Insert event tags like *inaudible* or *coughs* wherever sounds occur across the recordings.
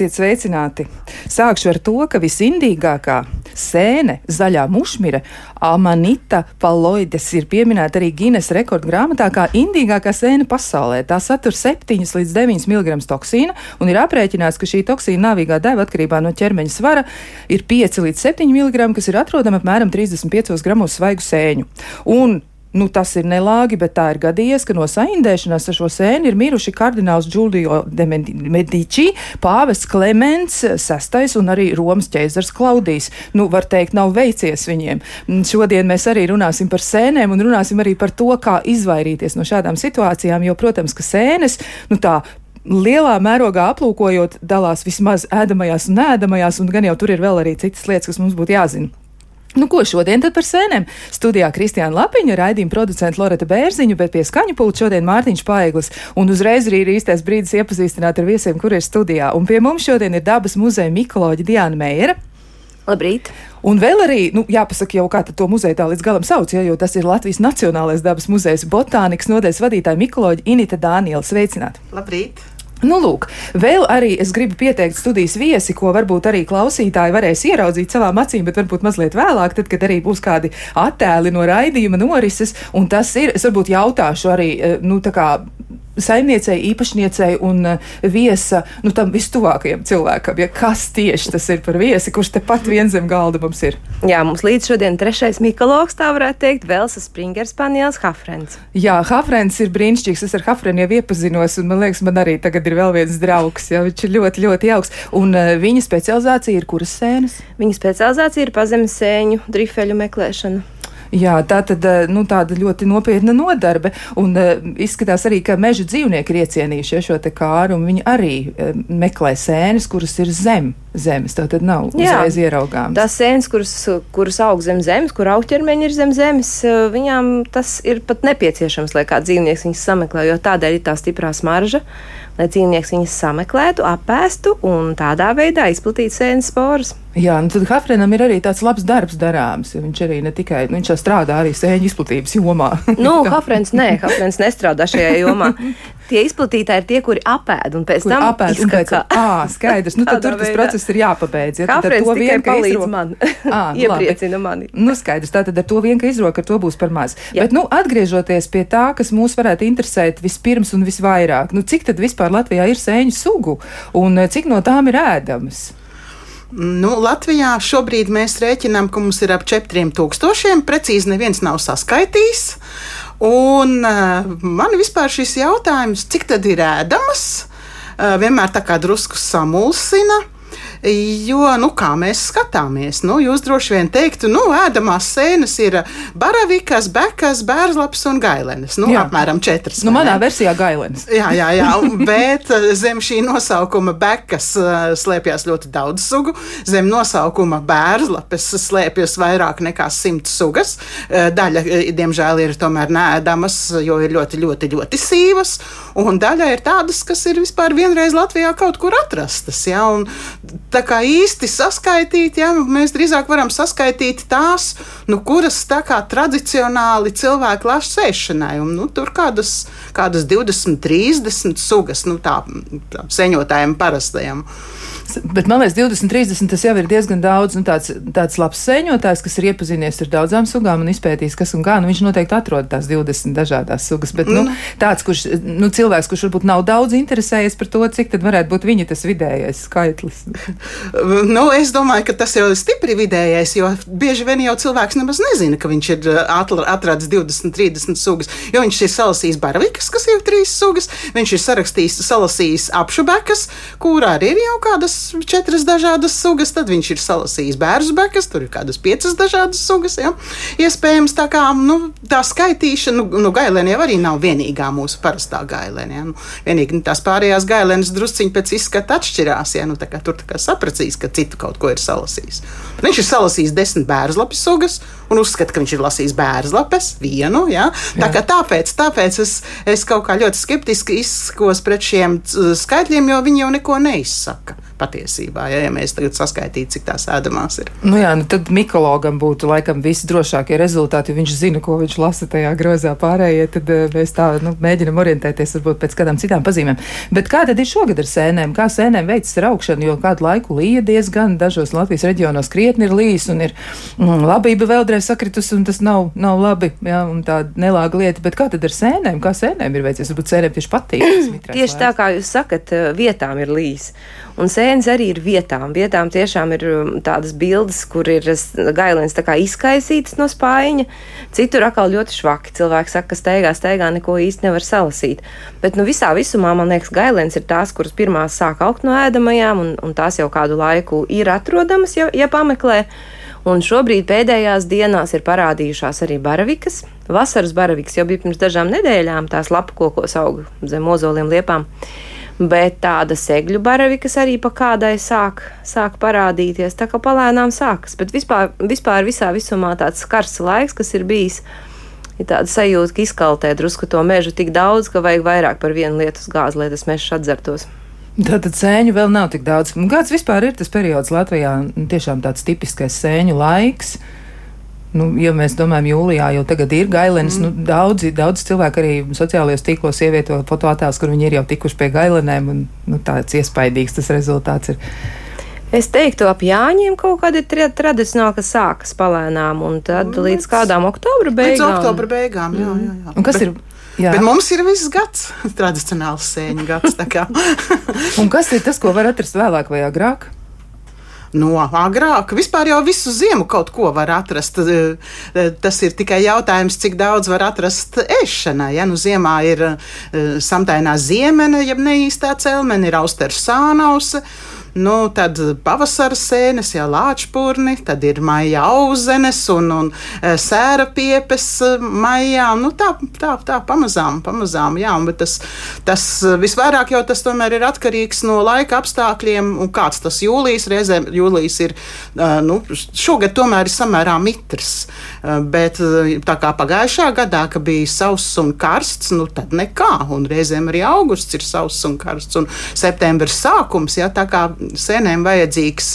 Esiet sveicināti! Sākšu ar to, ka visindīgākā sēne, zaļā mušmira, Amanita paloides ir pieminēta arī Guinness rekordu grāmatā kā indīgākā sēne pasaulē. Tā satur 7 līdz 9 mg toksīna un ir aprēķināts, ka šī toksīna nāvīgā deva atkarībā no ķermeņa svara ir 5 līdz 7 mg, kas ir atrodama apmēram 35 gramos svaigu sēņu. Un Nu, tas ir nelāgi, bet tā ir gadījies, ka no saindēšanās ar šo sēni ir miruši kardināls Giulio de Medici, pāvests Klemens VI un arī Romas ķēzars Klaudijs. Nu, var teikt, nav veicies viņiem. Šodien mēs arī runāsim par sēnēm un runāsim arī par to, kā izvairīties no šādām situācijām, jo, protams, ka sēnes, nu tā, lielā mērogā aplūkojot, dalās vismaz ēdamajās un nēdamajās, un gan jau tur ir vēl arī citas lietas, kas mums būtu jāzina. Nu, ko šodien tad par sēnēm? Studijā Kristiāna Lapiņa, raidījuma producenta Loreta Bērziņu, bet pie skaņu pulta šodien Mārtiņš Paiglis. Un uzreiz arī ir īstais brīdis iepazīstināt ar viesiem, kur ir studijā. Un pie mums šodien ir dabas muzeja mikoloģa Diana Meijera. Labrīt! Un vēl arī, nu, jāpasaka jau, kā to muzeju tā līdz galam sauc, ja, jo tas ir Latvijas Nacionālais dabas muzejs botānikas nodeļas vadītāja mikoloģa Inita Dāniela. Sveicināti! Labrīt! Nu, lūk, vēl arī es gribu pieteikt studijas viesi, ko varbūt arī klausītāji varēs ieraudzīt savām acīm, bet varbūt mazliet vēlāk, tad, kad arī būs kādi attēli no raidījuma norises. Un tas ir, es varbūt jautāšu arī, eh, nu, tā kā saimniecei, īpašniecei un uh, viesa, nu, tam vistuvākajam cilvēkam. Ja kas tieši tas ir par viesi, kurš tepat vien zem galda mums ir? Jā, mums līdz šodien trešais mikologs, tā varētu teikt, Velsas Springers Paniels Hafrens. Jā, Hafrens ir brīnišķīgs. Es ar Hafrenu jau iepazinos, un man liekas, man arī tagad ir vēl viens draugs. Jā, viņš ir ļoti, ļoti jauks. Un uh, viņa specializācija ir kuras sēnes? Viņa specializācija ir pazemes sēņu drifeļu meklēšana. Jā, tā tad eh, nu, tāda ļoti nopietna nodarbe. Un uh, izskatās arī, ka meža dzīvnieki ir iecienījuši šo kāru, un viņi arī uh, meklē sēnes, kuras ir zem zemes. Tā tad nav uzreiz ieraugāmas. Tās sēnes, kuras, kuras aug zem zemes, kur augķermeņi ir zem zemes, viņām tas ir pat nepieciešams, lai kāds dzīvnieks viņus sameklē, jo tādēļ ir tā stiprā smarža lai dzīvnieks viņas sameklētu, apēstu un tādā veidā izplatītu sēnes sporas. Jā, nu tad Hafrenam ir arī tāds labs darbs darāms. Viņš arī ne tikai, nu, viņš strādā arī sēņu izplatības jomā. nu, *laughs* Hafrens, nē, Hafrens nestrādā šajā jomā. *laughs* Tie izplatītāji ir tie, kuri apēd un pēc kuri tam apēd. Un pēc, ā, skaidrs, nu tad tur tas process ir jāpabeidz. Ja, Hafrens to vien, palīdz izro... man, à, iepriecina mani. Nu, skaidrs, tātad ar to vien, ka izroka, ar to būs par maz. Jā. Bet, nu, atgriežoties pie tā, kas mūs varētu interesēt vispirms un visvairāk, nu, cik tad vispār Latvijā ir sēņu sugu un eh, cik no tām ir ēdamas? Nu, Latvijā šobrīd mēs rēķinām, ka mums ir ap 4000. Precīzi neviens nav saskaitījis. Un uh, man vispār šis jautājums, cik tad ir ēdamas, uh, vienmēr tā kā drusku samulsina. Jo, nu, kā mēs skatāmies, nu, jūs droši vien teiktu, nu, ēdamās sēnes ir baravikas, bekas, bērzlaps un gailenes. Nu, jā. apmēram četras. Nu, manā versijā gailenes. Jā, jā, jā, *laughs* bet eh, zem šī nosaukuma bekas eh, slēpjas ļoti daudz sugu. Zem nosaukuma bērzlapes slēpjas vairāk nekā simts sugas. Eh, daļa, diemžēl, ir tomēr nēdamas, jo ir ļoti, ļoti, ļoti sīvas. Un daļa ir tādas, kas ir vispār vienreiz Latvijā kaut kur atrastas. Ja? Un tā kā īsti saskaitīt, ja, mēs drīzāk varam saskaitīt tās, nu, kuras tā kā tradicionāli cilvēki lāš sēšanai. Un, nu, tur kādas, kādas 20, 30 sugas, nu, tā, tā seņotājiem parastajiem. Bet man liekas, 20, 30 tas jau ir diezgan daudz. Nu, tāds, tāds labs sēņotājs, kas ir iepazinies ar daudzām sugām un izpētījis, kas un kā, nu, viņš noteikti atrod tās 20 dažādas sugas. Bet nu, mm. tāds, kurš, nu, cilvēks, kurš varbūt nav daudz interesējies par to, cik tad varētu būt viņa tas vidējais skaitlis. *laughs* nu, es domāju, ka tas jau ir stipri vidējais, jo bieži vien jau cilvēks nemaz nezina, ka viņš ir atradis 20, 30 sugas. Jo viņš ir salasījis barvikas, kas ir trīs sugas, viņš ir sarakstījis, salasījis apšubekas, kurā arī ir jau kādas četras dažādas sugas, tad viņš ir salasījis bērnu bekas, tur ir kādas piecas dažādas sugas. Ja? Iespējams, tā kā nu, tā skaitīšana, nu, nu gailēna jau arī nav vienīgā mūsu parastā gailēna. Ja? Nu, vienīgi nu, tās pārējās gailēnas drusciņi pēc izskata atšķirās. Ja? Nu, tā tur tā kā sapracīs, ka citu kaut ko ir salasījis. Viņš ir salasījis desmit bērnu sugas un uzskata, ka viņš ir lasījis bērnslapes vienu. Ja? Tā kā tāpēc, tāpēc es, es kaut kā ļoti skeptiski izskos pret šiem skaitļiem, jo viņi jau neko neizsaka patiesībā, ja, ja mēs tagad saskaitītu, cik tās ēdamās ir. Nu jā, nu tad Mikologam būtu laikam visdrošākie rezultāti, jo viņš zina, ko viņš lasa tajā grozā pārējie, tad uh, mēs tā nu, mēģinam orientēties varbūt pēc kādām citām pazīmēm. Bet kā tad ir šogad ar sēnēm? Kā sēnēm veicas ar augšanu, jo kādu laiku līja diezgan, dažos Latvijas reģionos krietni ir līs un ir mm, labība vēldreiz sakritus, un tas nav, nav labi, jā, tā nelāga lieta. Bet kā tad ar sēnēm? Kā sēnēm ir veicies? Varbūt sēnēm tieši patīk. tieši tā kā jūs sakat, vietām ir līs. Un sēnes arī ir vietām. Vietām tiešām ir um, tādas bildes, kur ir gailins izkaisītas no spaiņa. Citur atkal ļoti švaki. Cilvēki saka, ka steigā, steigā neko īsti nevar salasīt. Bet nu, visā visumā man liekas, gailins ir tās, kuras pirmās sāk augt no ēdamajām, un, un tās jau kādu laiku ir atrodamas, ja, ja pameklē. Un šobrīd pēdējās dienās ir parādījušās arī baravikas. Vasaras baravikas jau bija pirms dažām nedēļām, tās lapu kokos aug zem ozoliem liepām bet tāda segļu baravikas arī pa kādai sāk, sāk parādīties. Tā kā palēnām sākas, bet vispār, vispār visā visumā tāds karsts laiks, kas ir bijis. Ir tāda sajūta, ka izkaltē drusku to mežu tik daudz, ka vajag vairāk par vienu lietu gāzi, lai tas mežs atzertos. Tātad sēņu vēl nav tik daudz. Kāds vispār ir tas periods Latvijā? Tiešām tāds tipiskais sēņu laiks. Nu, ja mēs domājam, jūlijā jau tagad ir gailens, mm. nu, daudzi, daudz cilvēku arī sociālajos tīklos ievieto fotoattēlus, kur viņi ir jau tikuši pie gailenēm, un nu, tāds iespaidīgs tas rezultāts ir. Es teiktu, ap Jāņiem kaut kāda ir tradicionāla, kas sākas palēnām, un tad līdz, līdz kādām oktobra beigām. Līdz oktobra beigām, jā, jā. jā. Un kas Bet, ir? Jā. Bet mums ir viss gads, *laughs* tradicionāls sēņu gads. *laughs* un kas ir tas, ko var atrast vēlāk vai agrāk? no agrāk. Vispār jau visu ziemu kaut ko var atrast. Eh, eh, tas ir tikai jautājums, cik daudz var atrast ēšanai. Ja? Nu, ziemā ir uh, samtainā ziemene, jeb neīstā celmene, ir austers sānausa. Nu, tad pavasara sēnes, jau lāčpurni, tad ir maija auzenes un, un e, sēra piepes e, maijā. Nu, tā, tā, tā pamazām, pamazām, jā, bet tas, tas visvairāk jau tas tomēr ir atkarīgs no laika apstākļiem un kāds tas jūlijas reizēm, jūlijas ir, e, nu, šogad tomēr ir samērā mitrs, bet tā kā pagājušā gadā, ka bija sauss un karsts, nu, tad nekā, un reizēm arī augusts ir sauss un karsts, un septembris sākums, jā, tā kā sēnēm vajadzīgs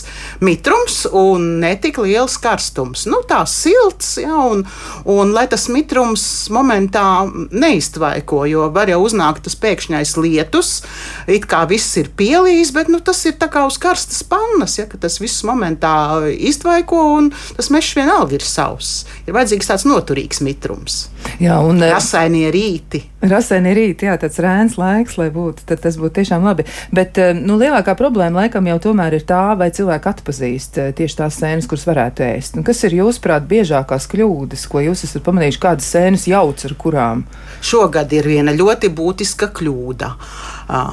mitrums un netik liels karstums. Nu, tā silts, ja, un, un lai tas mitrums momentā neiztvaiko, jo var jau uznākt tas pēkšņais lietus, it kā viss ir pielījis, bet nu, tas ir tā kā uz karstas pannas, ja, ka tas viss momentā iztvaiko un tas mežs vienalga ir savs. Ir vajadzīgs tāds noturīgs mitrums. Jā, un eh, rasainie rīti. Rasainie rīti, jā, tāds rēns laiks, lai būtu, tad tas būtu tiešām labi. Bet, eh, nu, lielākā problēma laikam jau tomēr ir tā, vai cilvēki atpazīst eh, tieši tās sēnes, kuras varētu ēst. Nu, kas ir jūsuprāt biežākās kļūdas, ko jūs esat pamanījuši, kādas sēnes jauc ar kurām? Šogad ir viena ļoti būtiska kļūda.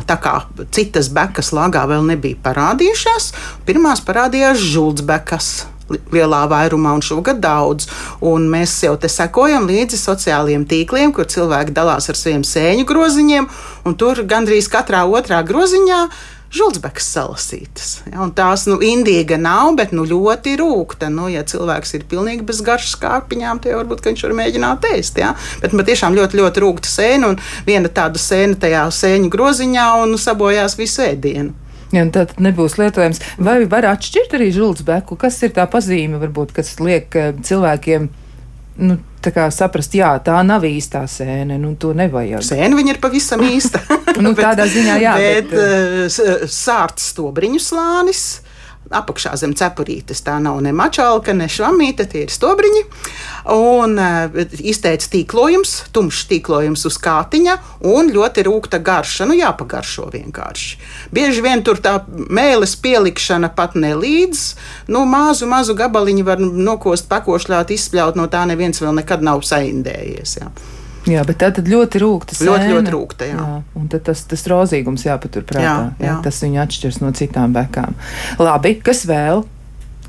Tā kā citas bekas lagā vēl nebija parādījušās, pirmās parādījās žultsbekas lielā vairumā, un šogad daudz. Un mēs jau te sekojam līdzi sociālajiem tīkliem, kur cilvēki dalās ar saviem sēņu groziņiem, un tur gandrīz katrā otrā groziņā. Žultsbekas salasītas. Ja, tās nu, indīga nav, bet nu, ļoti rūkta. Nu, ja cilvēks ir pilnīgi bez garšas kāpiņām, tad varbūt viņš var mēģināt ēst. Ja? Bet man tiešām ļoti, ļoti rūkta sēna un viena tāda sēna tajā sēņu groziņā un sabojās visu ēdienu. Ja, tad nebūs lietojams. Vai var atšķirt arī žultsbeku? Kas ir tā pazīme, varbūt, kas liek eh, cilvēkiem nu, saprast, jā, tā nav īstā sēne, nu, to nevajag. Sēne viņa ir pavisam īsta. *laughs* nu, *laughs* tādā ziņā, jā. bet, bet uh, sārts stobriņu slānis apakšā zem cepurītes. Tā nav ne mačālka, ne švamīte, tie ir stobriņi. Un uh, izteicis tīklojums, tumšs tīklojums uz kātiņa un ļoti rūkta garša. Nu, jāpagaršo vienkārši. Bieži vien tur tā mēlis pielikšana pat nelīdz. Nu, mazu, mazu gabaliņu var nokost, pakošļāt, izspļaut no tā neviens vēl nekad nav saindējies. Jā. Jā, bet tā tad ļoti rūkta. Sēna. Ļoti, ļoti rūkta. Jā. jā. Un tas, tas rozīgums jāpaturprātā. Jā, jā. Jā, tas viņu atšķirs no citām bekām. Labi, kas vēl?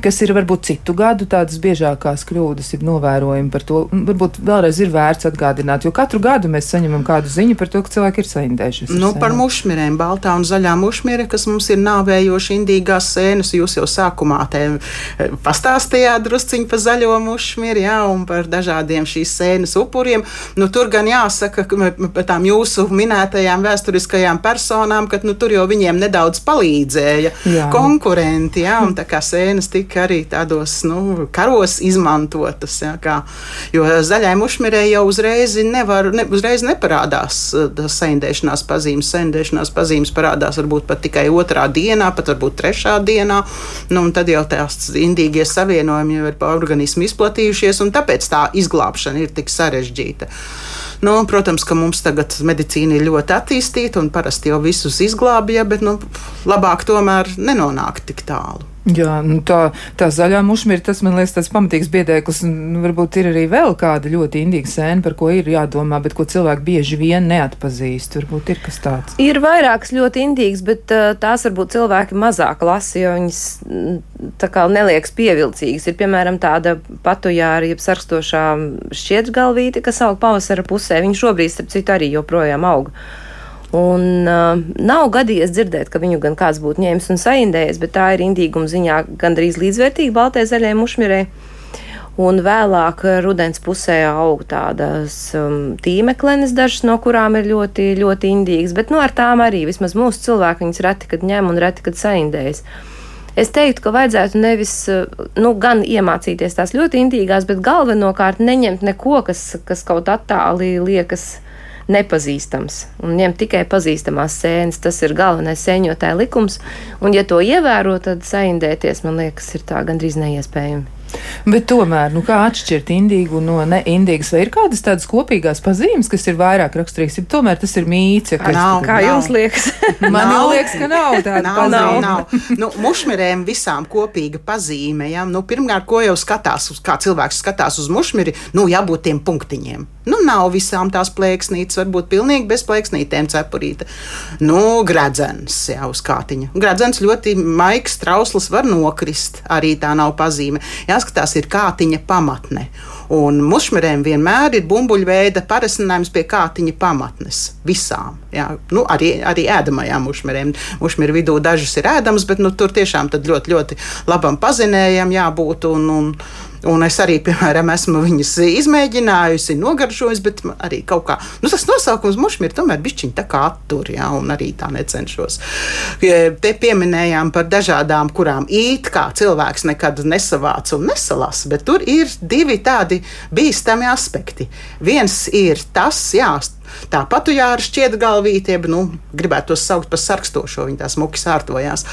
Kas ir varbūt citu gadu tādas biežākās kļūdas, ir novērojumi par to. Varbūt vēlreiz ir vērts atgādināt, jo katru gadu mēs saņemam kādu ziņu par to, ka cilvēki ir saindējušies. Nu, par mušmirēm, baltā un zaļā mušmire, kas mums ir nāvējoši indīgās sēnes. Jūs jau sākumā te eh, pastāstījāt drusciņi par zaļo mušmiri, jā, un par dažādiem šīs sēnes upuriem. Nu, tur gan jāsaka, ka tām jūsu minētajām vēsturiskajām personām, ka nu, tur jau viņiem nedaudz palīdzēja jā. konkurenti, jā, un tā kā sēnes tika tika arī tādos nu, karos izmantotas. Ja, kā, jo zaļai mušmirei jau uzreiz, nevar, ne, uzreiz neparādās saindēšanās pazīmes. Saindēšanās pazīmes parādās varbūt pat tikai otrā dienā, pat varbūt trešā dienā. Nu, tad jau tās indīgie savienojumi jau ir pa organismu izplatījušies, un tāpēc tā izglābšana ir tik sarežģīta. Nu, protams, ka mums tagad medicīna ir ļoti attīstīta un parasti jau visus izglābja, bet nu, labāk tomēr nenonākt tik tālu. Jā, nu tā, tā zaļā mušmīra, tas man liekas tāds pamatīgs biedēklis. Nu, varbūt ir arī vēl kāda ļoti indīga sēna, par ko ir jādomā, bet ko cilvēki bieži vien neatpazīst. Varbūt ir kas tāds. Ir vairākas ļoti indīgas, bet uh, tās varbūt cilvēki mazāk lasa, jo viņas tā kā neliekas pievilcīgas. Ir piemēram tāda patujāra, jeb sarkstošā šķietgalvīte, kas aug pavasara pusē. Viņa šobrīd, starp citu, arī joprojām aug. Un uh, nav gadījies dzirdēt, ka viņu gan kāds būtu ņēmis un saindējis, bet tā ir indīguma ziņā gandrīz līdzvērtīga baltai zaļai mušmirei. Un vēlāk rudens pusē aug tādas um, tīmeklenes, dažas no kurām ir ļoti, ļoti indīgas, bet nu, ar tām arī vismaz mūsu cilvēki viņas reti, kad ņem un reti, kad saindējas. Es teiktu, ka vajadzētu nevis nu, gan iemācīties tās ļoti indīgās, bet galvenokārt neņemt neko, kas, kas kaut attāli liekas nepazīstams un ņemt tikai pazīstamās sēnes. Tas ir galvenais sēņotāja likums, un ja to ievēro, tad saindēties, man liekas, ir tā gandrīz neiespējami. Bet tomēr, nu kā atšķirt indīgu no neindīgas, vai ir kādas tādas kopīgās pazīmes, kas ir vairāk raksturīgas? Ja tomēr tas ir mīts, kas nav. Kā nav. jums liekas? *laughs* Man nav. liekas, ka nav tāda nav, pazīme. Nav, nav. Nu, mušmirēm visām kopīga pazīme. Ja? Nu, pirmkārt, ko jau skatās, uz, kā cilvēks skatās uz mušmiri, nu jābūt tiem punktiņiem. Nu, nav visām tās plēksnītes, varbūt pilnīgi bez plēksnītēm cepurīte. Nu, gredzens jau uz kātiņa. Gredzens ļoti maigs, trausls var nokrist, arī tā nav pazīme. Jāskatās, ir kātiņa pamatne. Un mušmerēm vienmēr ir bumbuļveida parasinājums pie kātiņa pamatnes. Visām. Jā. Nu, arī, arī ēdamajām mušmerēm. Mušmeru vidū dažas ir ēdamas, bet nu, tur tiešām ļoti, ļoti labam pazinējam jābūt. Un, un, Un es arī, piemēram, esmu viņas izmēģinājusi, nogaršojusi, bet arī kaut kā nu, tas nosaukums mušmīri tomēr bišķiņi tā kā attur, jā, un arī tā necenšos. Te pieminējām par dažādām, kurām it kā cilvēks nekad nesavāca un nesalasa, bet tur ir divi tādi bīstami aspekti. Viens ir tas, jā, Tā patujāra šķiet galvītie, nu, gribētu tos saukt par sarkstošo, viņi tā smuki sārtojās.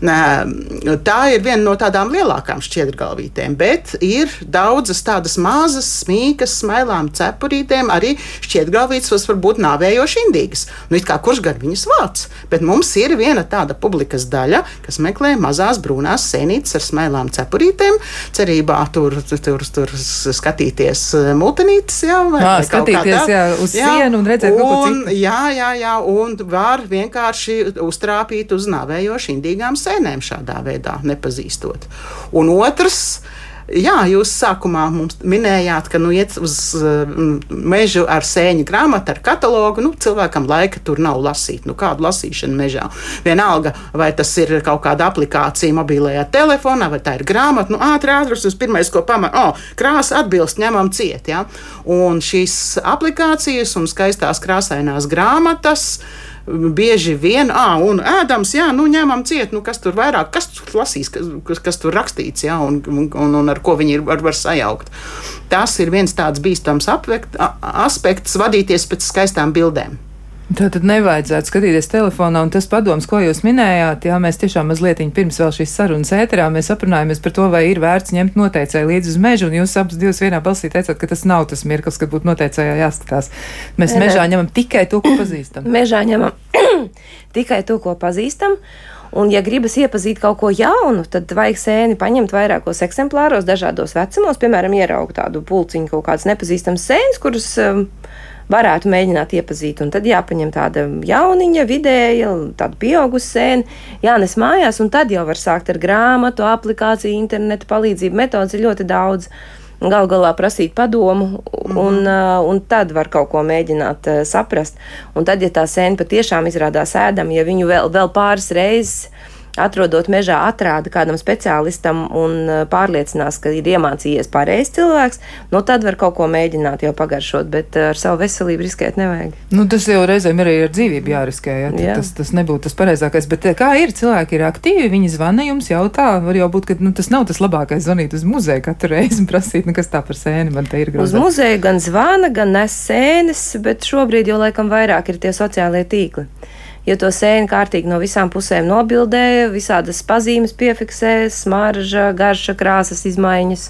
Tā ir viena no tādām lielākām šķiedrgalvītēm, bet ir daudzas tādas mazas, smīkas, smailām cepurītēm, arī šķiedrgalvītes, kas var būt nāvējoši indīgas. Nu, kā kurš gan viņas vāc? Bet mums ir viena tāda publikas daļa, kas meklē mazās brūnās sēnītes ar smailām cepurītēm, cerībā tur, tur, tur, skatīties multinītes, jā, vai, jā, vai skatīties jā, uz jā, sienu un redzēt, citu. Jā, jā, jā, un var vienkārši uztrāpīt uz nāvējoši indīgām sēnēm šādā veidā, nepazīstot. Un otrs, Jā, jūs sākumā minējāt, ka nu, iet uz uh, mežu ar sēņu grāmatu, ar katalogu. Nu, cilvēkam laika tur nav lasīt. Nu, kādu lasīšanu mežā? Vienalga, vai tas ir kaut kāda aplikācija mobilajā telefonā, vai tā ir grāmata. Nu, ātri, tas pirmais, ko pamanā, oh, krāsa atbilst, ņemam ciet. Ja? Un šīs aplikācijas un skaistās krāsainās grāmatas bieži vien, ah, un ēdams, jā, nu ņemam ciet, nu kas tur vairāk, kas tur lasīs, kas, kas tur rakstīts, jā, un, un, un ar ko viņi ir, var, var sajaukt. Tas ir viens tāds bīstams aspekts, vadīties pēc skaistām bildēm. Tā tad nevajadzētu skatīties telefonā, un tas padoms, ko jūs minējāt, jā, mēs tiešām mazliet pirms vēl šīs sarunas ēterā mēs aprunājamies par to, vai ir vērts ņemt noteicēju līdzi uz mežu, un jūs abas divas vienā balsī teicāt, ka tas nav tas mirklis, kad būtu noteicējā jāskatās. Mēs ne, mežā ņemam tikai to, ko pazīstam. *coughs* Mežā ņemam *coughs* tikai to, ko pazīstam. Un, ja gribas iepazīt kaut ko jaunu, tad vajag sēni paņemt vairākos eksemplāros, dažādos vecumos, piemēram, ieraugt tādu pulciņu kaut kādas nepazīstamas sēnes, kuras um, varētu mēģināt iepazīt. Un tad jāpaņem tāda jauniņa, vidēja, tāda pieauguša sēne, jānes mājās, un tad jau var sākt ar grāmatu, aplikāciju, internetu palīdzību. Metodas ir ļoti daudz. Galu galā prasīt padomu, un, mm. uh, un tad var kaut ko mēģināt uh, saprast. Un tad, ja tā sēne patiešām izrādās ēdama, ja viņu vēl, vēl pāris reizes atrodot mežā, atrāda kādam speciālistam un uh, pārliecinās, ka ir iemācījies pareizs cilvēks, nu tad var kaut ko mēģināt jau pagaršot, bet uh, ar savu veselību riskēt nevajag. Nu, tas jau reizēm arī ar dzīvību jāriskē, ja? Jā. tas, tas nebūtu tas pareizākais. Bet uh, kā ir, cilvēki ir aktīvi, viņi zvana jums, jautā, var jau būt, ka nu, tas nav tas labākais zvanīt uz muzeju katru reizi un prasīt, nu, kas tā par sēni man te ir grūti. Uz muzeju gan zvana, gan nes sēnes, bet šobrīd jau laikam vairāk ir tie sociālie tīkli jo to sēni kārtīgi no visām pusēm nobildēja, visādas pazīmes piefiksēja, smarža, garša, krāsas izmaiņas.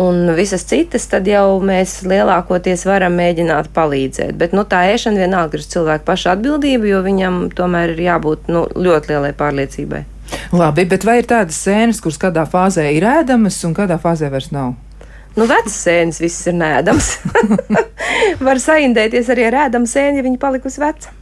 Un visas citas, tad jau mēs lielākoties varam mēģināt palīdzēt. Bet nu, tā ēšana vienalga ir cilvēka paša atbildība, jo viņam tomēr ir jābūt nu, ļoti lielai pārliecībai. Labi, bet vai ir tādas sēnes, kuras kādā fāzē ir ēdamas un kādā fāzē vairs nav? Nu, vecas sēnes viss ir nēdams. *laughs* *laughs* Var saindēties arī ar ēdamu sēni, ja viņa palikusi veca.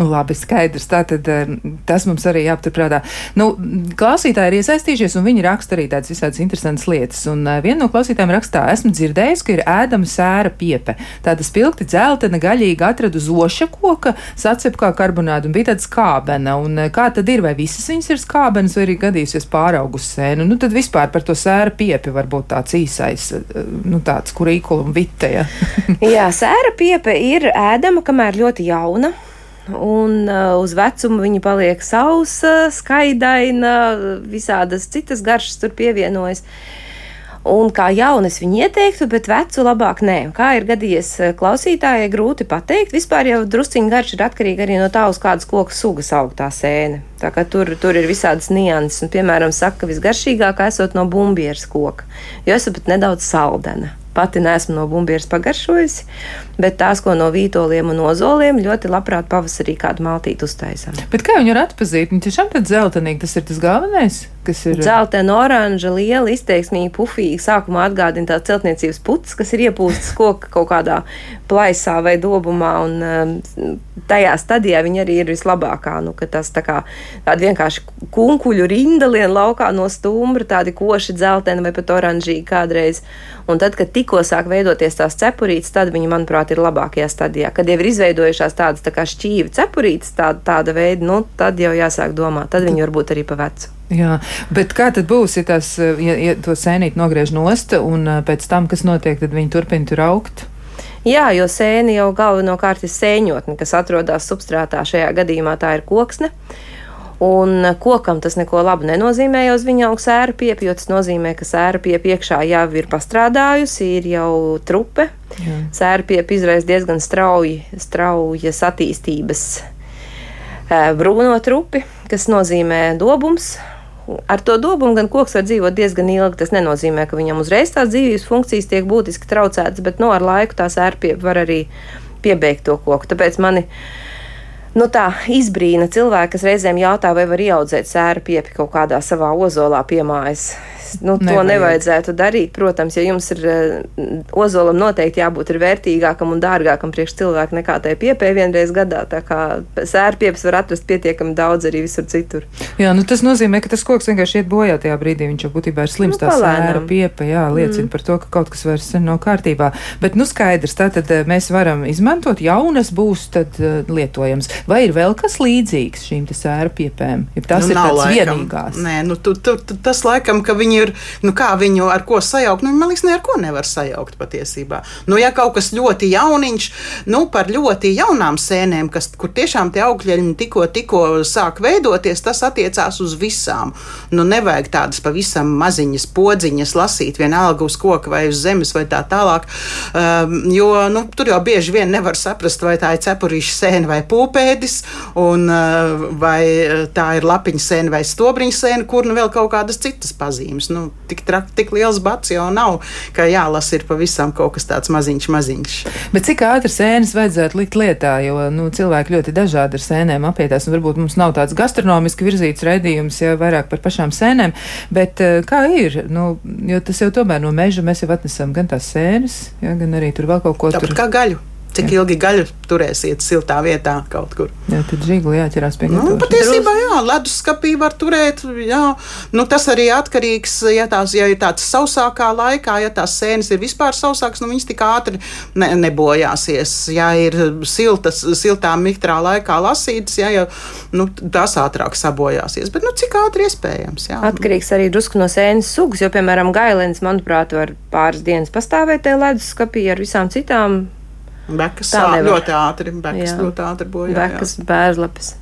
Labi, skaidrs. Tātad eh, tas mums arī jāpaturprātā. Nu, klausītāji ir iesaistījušies, un viņi raksta arī tādas visādas interesantas lietas. Un uh, viena no klausītājiem rakstā, esmu dzirdējis, ka ir ēdama sēra piepe. Tāda spilgti dzeltena, gaļīgi atradu zoša koka, sacep kā karbonādu un bija tāda skābena. Un uh, kā tad ir, vai visas viņas ir skābenes, vai arī gadījusies pāraugus sēnu? Nu, tad vispār par to sēra piepi varbūt tāds īsais, nu, tāds kurīkula un vite. Ja? *laughs* Jā, sēra piepe ir ēdama, kamēr ļoti jauna un uh, uz vecumu viņa paliek sausa, skaidaina, visādas citas garšas tur pievienojas. Un kā jaunas viņu ieteiktu, bet vecu labāk nē. Kā ir gadījies uh, klausītājai, grūti pateikt. Vispār jau drusciņš garš ir atkarīgs arī no tā, uz kādas koku sugas aug tā sēne. Tā kā tur, tur ir visādas nianses. Un, piemēram, saka, ka visgaršīgākā esot no bumbieras koka, jo esat pat nedaudz saldena. Pati neesmu no bumbieras pagaršojusi, bet tās, ko no vītoliem un ozoliem, ļoti labprāt pavasarī kādu maltīti uztaisām. Bet kā viņu var atpazīt? Viņa tiešām tad zeltainīgi, tas ir tas galvenais kas ir. Zeltaina, oranža, liela, izteiksmīga, pufīga. Sākumā atgādina tāds celtniecības puts, kas ir iepūstas koka kaut kādā plaisā vai dobumā. Un, um, tajā stadijā viņa arī ir vislabākā. Nu, tas tā kā tāda vienkārši kunkuļu rinda lien laukā no stumbra, tādi koši dzelteni vai pat oranžīgi kādreiz. Un tad, kad tikko sāk veidoties tās cepurītes, tad viņi, manuprāt, ir labākajā stadijā. Kad jau ir izveidojušās tādas tā kā šķīvi cepurītes, tā, tāda veida, nu, tad jau jāsāk domāt. Tad viņi var būt arī pa vecu. Jā, bet kā tad būs, ja, tas, ja, ja to sēnīt nogriež nost un pēc tam, kas notiek, tad viņi turpina tur augt? Jā, jo sēne jau galvenokārt ir sēņotne, kas atrodas substrātā. Šajā gadījumā tā ir koksne. Un kokam tas neko labu nenozīmē, jo uz viņa aug sēra piepi, jo tas nozīmē, ka sēra piepi iekšā jau ir pastrādājusi, ir jau trupe. Sēra piepi izraisa diezgan strauji, straujas attīstības brūno trupi, kas nozīmē dobums, ar to dobumu gan koks var dzīvot diezgan ilgi. Tas nenozīmē, ka viņam uzreiz tās dzīves funkcijas tiek būtiski traucētas, bet no nu, ar laiku tās ērpie var arī piebeigt to koku. Tāpēc mani nu, tā izbrīna cilvēki, kas reizēm jautā, vai var ieaudzēt sēru piepi kaut kādā savā ozolā piemājas nu, to Nevajag. nevajadzētu darīt. Protams, ja jums ir uh, ozolam noteikti jābūt vērtīgākam un dārgākam priekš cilvēku nekā tai piepē vienreiz gadā. Tā kā sērpieps var atrast pietiekami daudz arī visur citur. Jā, nu tas nozīmē, ka tas koks vienkārši iet bojā tajā brīdī. Viņš jau būtībā ir slims. Nu, tā sēra piepa, jā, liecina mm. par to, ka kaut kas vairs nav kārtībā. Bet, nu, skaidrs, tātad eh, mēs varam izmantot jaunas būs tad uh, lietojams. Vai ir vēl kas līdzīgs šīm sēra piepēm? Ja tas nu, ir tāds laikam. vienīgās. Nē, nu, tu, tu, tu, tas laikam, ka viņi ir, nu, kā viņu ar ko sajaukt, nu, man liekas, ne ar ko nevar sajaukt patiesībā. Nu, ja kaut kas ļoti jauniņš, nu, par ļoti jaunām sēnēm, kas, kur tiešām tie augļi tikko, tikko sāk veidoties, tas attiecās uz visām. Nu, nevajag tādas pavisam maziņas podziņas lasīt vienalga uz koka vai uz zemes vai tā tālāk, um, jo, nu, tur jau bieži vien nevar saprast, vai tā ir cepurīša sēne vai pūpēdis, un uh, vai uh, tā ir lapiņa sēne vai stobriņa sēne, kur nu vēl kaut kādas citas pazīmes nu, tik, trak, tik liels bats jau nav, ka jālasa ir pavisam kaut kas tāds maziņš, maziņš. Bet cik ātri sēnes vajadzētu likt lietā, jo nu, cilvēki ļoti dažādi ar sēnēm apietās, un varbūt mums nav tāds gastronomiski virzīts redījums, ja vairāk par pašām sēnēm, bet eh, kā ir, nu, jo tas jau tomēr no meža mēs jau atnesam gan tās sēnes, ja, gan arī tur vēl kaut ko. Tur. kā gaļu cik ilgi gaļu turēsiet siltā vietā kaut kur. Jā, tad žigli jāķerās pie Nu, gatavošanas. patiesībā, jā, leduskapī var turēt. Jā. Nu, tas arī atkarīgs, ja tās ja ir tāds sausākā laikā, ja tās sēnes ir vispār sausākas, nu, viņas tik ātri ne, nebojāsies. Ja ir siltas, siltā mitrā laikā lasītas, ja, ja, nu, tās ātrāk sabojāsies. Bet nu, cik ātri iespējams? Jā. Atkarīgs arī drusku no sēnes sugas, jo, piemēram, gailens, manuprāt, var pāris dienas pastāvēt tajā leduskapī ar visām citām Bekas Tā ā, nevar. ļoti ātri, bekas Jā. ļoti ātri bojā. bekas, bērnlapes.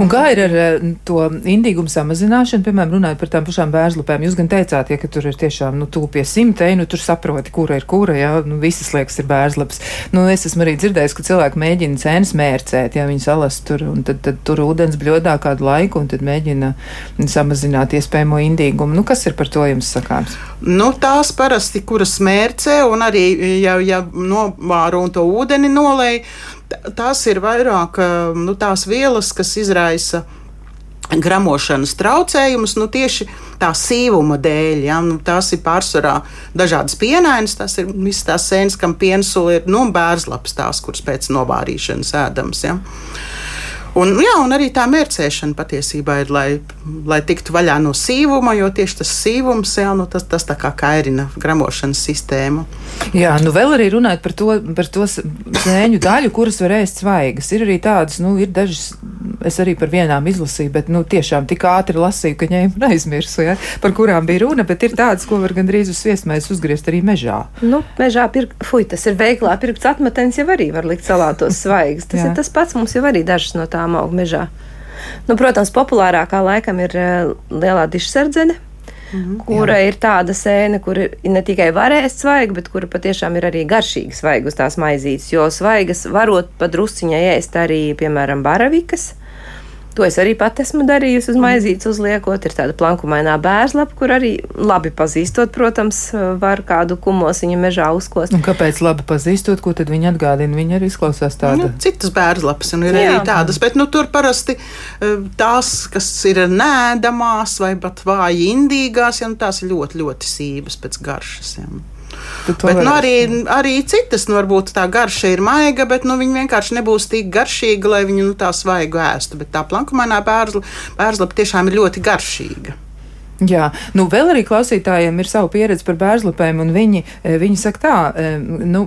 Un kā ir ar eh, to indīgumu samazināšanu, piemēram, runājot par tām pašām bērnslupēm? Jūs gan teicāt, ja ka tur ir tiešām nu, tuvu pie simta, nu tur saproti, kura ir kura, jā, nu, visas liekas ir bērnslapas. Nu, es esmu arī dzirdējis, ka cilvēki mēģina cēnas mērcēt, ja viņi salas tur, un tad, tad tur ūdens bļodā kādu laiku, un tad mēģina samazināt iespējamo indīgumu. Nu, kas ir par to jums sakāms? Nu, tās parasti, kuras mērcē, un arī, ja, ja novāro un to ūdeni nolēj, t- tās ir vairāk ā, nu, tās vielas, kas izraisa gramošanas traucējumus, nu, tieši tā sīvuma dēļ. Ja? Nu, tās ir pārsvarā dažādas pienainas, tas ir visas tās sēnes, kam piensula ir nu, bērzlaps, tās, kuras pēc novārīšanas ēdams. Ja? Un, jā, un arī tā mērcēšana patiesībā ir, lai, lai tiktu vaļā no sīvuma, jo tieši tas sīvums jā, nu, tas, tas tā kā kairina gramošanas sistēmu. Jā, nu vēl arī runājot par to, par to sēņu daļu, kuras var ēst svaigas. Ir arī tādas, nu, ir dažas, es arī par vienām izlasīju, bet, nu, tiešām tik ātri lasīju, ka ņēmu un aizmirsu, ja, par kurām bija runa, bet ir tādas, ko var gandrīz uz viesmēs uzgriezt arī mežā. Nu, mežā pirkt, fuj, tas ir veiklā pirkts atmetens, jau arī var likt salātos svaigas. Tas Jā. ir tas pats, mums jau arī dažas no tām aug mežā. Nu, protams, populārākā laikam ir eh, lielā dišsardzene. Kura jā. ir tāda sēne, kur ir ne tikai varēs svaiga, bet kura patiešām ir arī garšīga svaiga uz tās maizītes. Jo svaigas varot padrusciņai ēst arī, piemēram, baravikas. To es arī pat esmu darījusi uz maizītes uzliekot. Ir tāda plankumainā bērnslapa, kur arī labi pazīstot, protams, var kādu kumosiņu mežā uzkost. Un kāpēc labi pazīstot, ko tad viņi atgādina? Viņi arī izklausās Nu, tāda. citas bērnslapas, un ir Jā. arī tādas, bet nu, tur parasti eh, tās, kas ir nēdamās vai pat vāji indīgās, ja, nu, tās ir ļoti, ļoti sīvas pēc garšas. Ja. Bet nu, arī, arī citas, nu, varbūt tā garša ir maiga, bet nu, viņa vienkārši nebūs tik garšīga, lai viņu nu, tā svaigu ēstu. Bet tā plankumainā bērnslapa tiešām ir ļoti garšīga. Jā, nu vēl arī klausītājiem ir sava pieredze par bērzlapēm, un viņi, eh, viņi saka tā, eh, nu,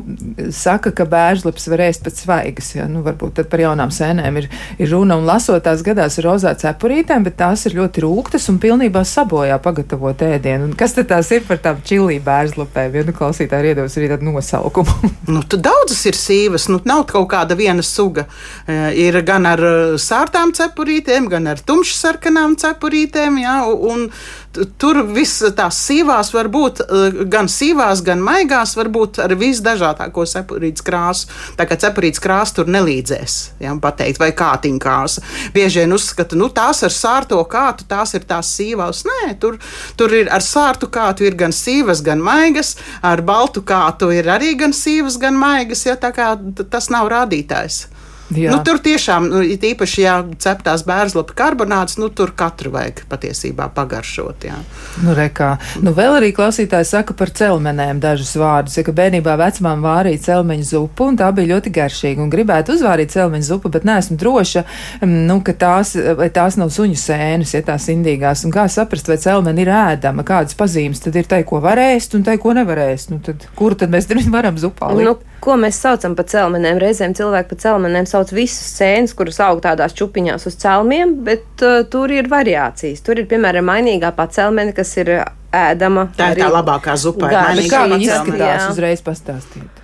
saka, ka bērzlaps var ēst pēc svaigas, jā, nu varbūt tad par jaunām sēnēm ir, ir runa, un lasot tās gadās ar rozā cepurītēm, bet tās ir ļoti rūktas un pilnībā sabojā pagatavot ēdienu. Un kas tad tās ir par tām čilī bērzlapēm, ja nu klausītāji ir iedos arī tādu nosaukumu? *laughs* Nu, tu daudzas ir sīvas, nu, nav kaut kāda viena suga. E, Ir gan ar sārtām cepurītēm, gan ar tumšsarkanām cepurītēm. Jā, un t- tur viss tās sīvās var būt e, gan sīvās, gan maigās, var būt ar visdažādāko cepurītes krāsu. Tā kā cepurītes krāsa tur nelīdzēs, jā, pateikt, vai kātiņa krāsa. Bieži vien uzskata, nu, tās ar sārto kātu, tās ir tās sīvās. Nē, tur, tur ir ar sārtu kātu ir gan sīvas, gan maigas, ar baltu kātu ir arī gan sīvas, gan maigas, ja tā kā tas nav rādītājs. Jā. Nu, tur tiešām, nu, īpaši, ja ceptās bērnslapa karbonāts, nu, tur katru vajag patiesībā pagaršot. Jā. Nu, rekā. Nu, vēl arī klausītāji saka par celmenēm dažus vārdus. Ja, ka bērnībā vecmām vārīja celmeņu zupu, un tā bija ļoti garšīga. Un gribētu uzvārīt celmeņu zupu, bet neesmu droša, mm, nu, ka tās, vai tās nav suņu sēnes, ja tās indīgās. Un kā saprast, vai celmeni ir ēdama, kādas pazīmes tad ir tai, ko var ēst, un tai, ko nevar ēst. Nu, tad, kuru tad mēs *laughs* varam zupā likt? Nu, ko mēs saucam par celmenēm? Reizēm cilvēki par celmenēm sauc visas sēnes, kuras aug tādās čupiņās uz celmiem, bet uh, tur ir variācijas. Tur ir, piemēram, mainīgā pacelmene, kas ir uh, ēdama. Tā ir tā labākā zupa. kā viņi izskatās, Jā. uzreiz pastāstīt.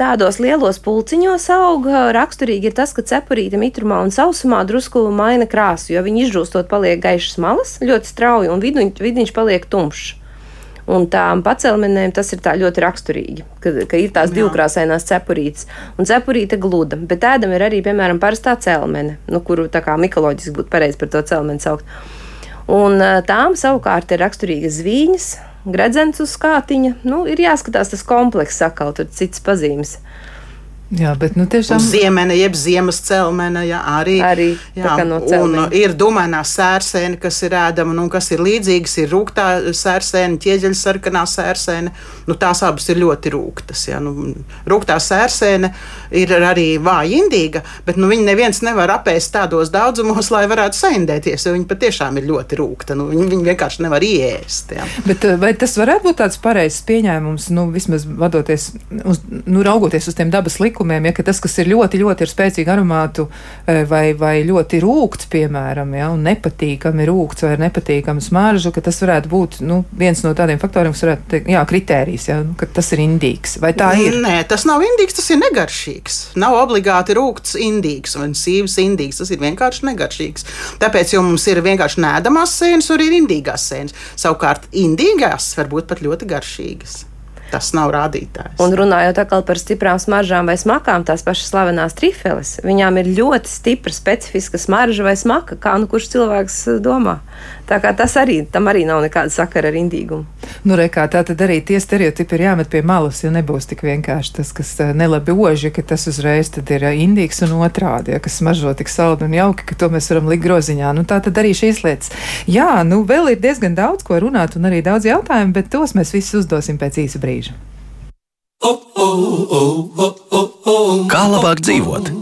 Tādos lielos pulciņos aug. Raksturīgi ir tas, ka cepurīte mitrumā un sausumā drusku maina krāsu, jo viņi izžūstot paliek gaišas malas ļoti strauji un viduņ, vidiņš paliek tumšs. Un tām pacelmenēm tas ir tā ļoti raksturīgi, ka, ka ir tās divkrāsainās cepurītes. Un cepurīte gluda, bet ēdam ir arī, piemēram, parastā celmene, nu, kuru tā kā mikoloģiski būtu pareizi par to celmeni saukt. Un tām savukārt ir raksturīgas zvīņas, gredzens uz skātiņa. Nu, ir jāskatās tas komplekss, sakal, tur citas pazīmes. Jā, bet nu, tiešām. Un ziemene, jeb ziemas celmene, jā, arī. Arī tā jā, no un celmeņa. ir dumainā sērsēne, kas ir ēdama, nu, un kas ir līdzīgas, ir rūktā sērsēne, ķieģeļa sarkanā sērsēne. Nu, tās abas ir ļoti rūktas. Jā, nu, rūktā sērsēne ir arī vāja indīga, bet nu, viņi neviens nevar apēst tādos daudzumos, lai varētu saindēties, jo viņi patiešām ir ļoti rūkta. Nu, viņi, viņi vienkārši nevar iēst. Jā. Bet eh, vai tas varētu būt tāds pareizs pieņēmums, nu, vismaz vadoties, uz, nu, raugoties uz tiem dabas likumiem? Likumiem, ja tas, kas ir ļoti, ļoti ar spēcīgu aromātu eh, vai, vai ļoti rūkts, piemēram, ja, un nepatīkami rūkts vai nepatīkami smaržu, ka tas varētu būt nu, viens no tādiem faktoriem, kas varētu teikt, jā, kritērijs, ja, ka tas ir indīgs. Vai tā ir? Nē, tas nav indīgs, tas ir negaršīgs. Nav obligāti rūkts indīgs un sīvs indīgs. Tas ir vienkārši negaršīgs. Tāpēc, jo mums ir vienkārši nēdamās sēnes, un ir indīgās sēnes. Savukārt, indīgās var būt pat ļoti garšīgas. Tas nav rādītājs. Un runājot par stiprām smaržām vai smakām, tās pašas slavenās trifeles, viņām ir ļoti stipra specifiska smarža vai smaka, kā nu kurš cilvēks eh, domā. Tā kā tas arī, tam arī nav nekāda sakara ar indīgumu. Nu, rekā, tā tad arī tie stereotipi ir jāmet pie malas, jo nebūs tik vienkārši tas, kas eh, nelabi oži, ka tas uzreiz ir eh, indīgs un otrādi, ja, kas smaržo tik saldi un jauki, ka to mēs varam likt groziņā. Nu, tā tad arī šīs lietas. Jā, nu vēl ir diezgan daudz ko runāt un arī daudz jautājumu, bet tos mēs visus uzdosim pēc īsa brīža. Kā labāk dzīvot?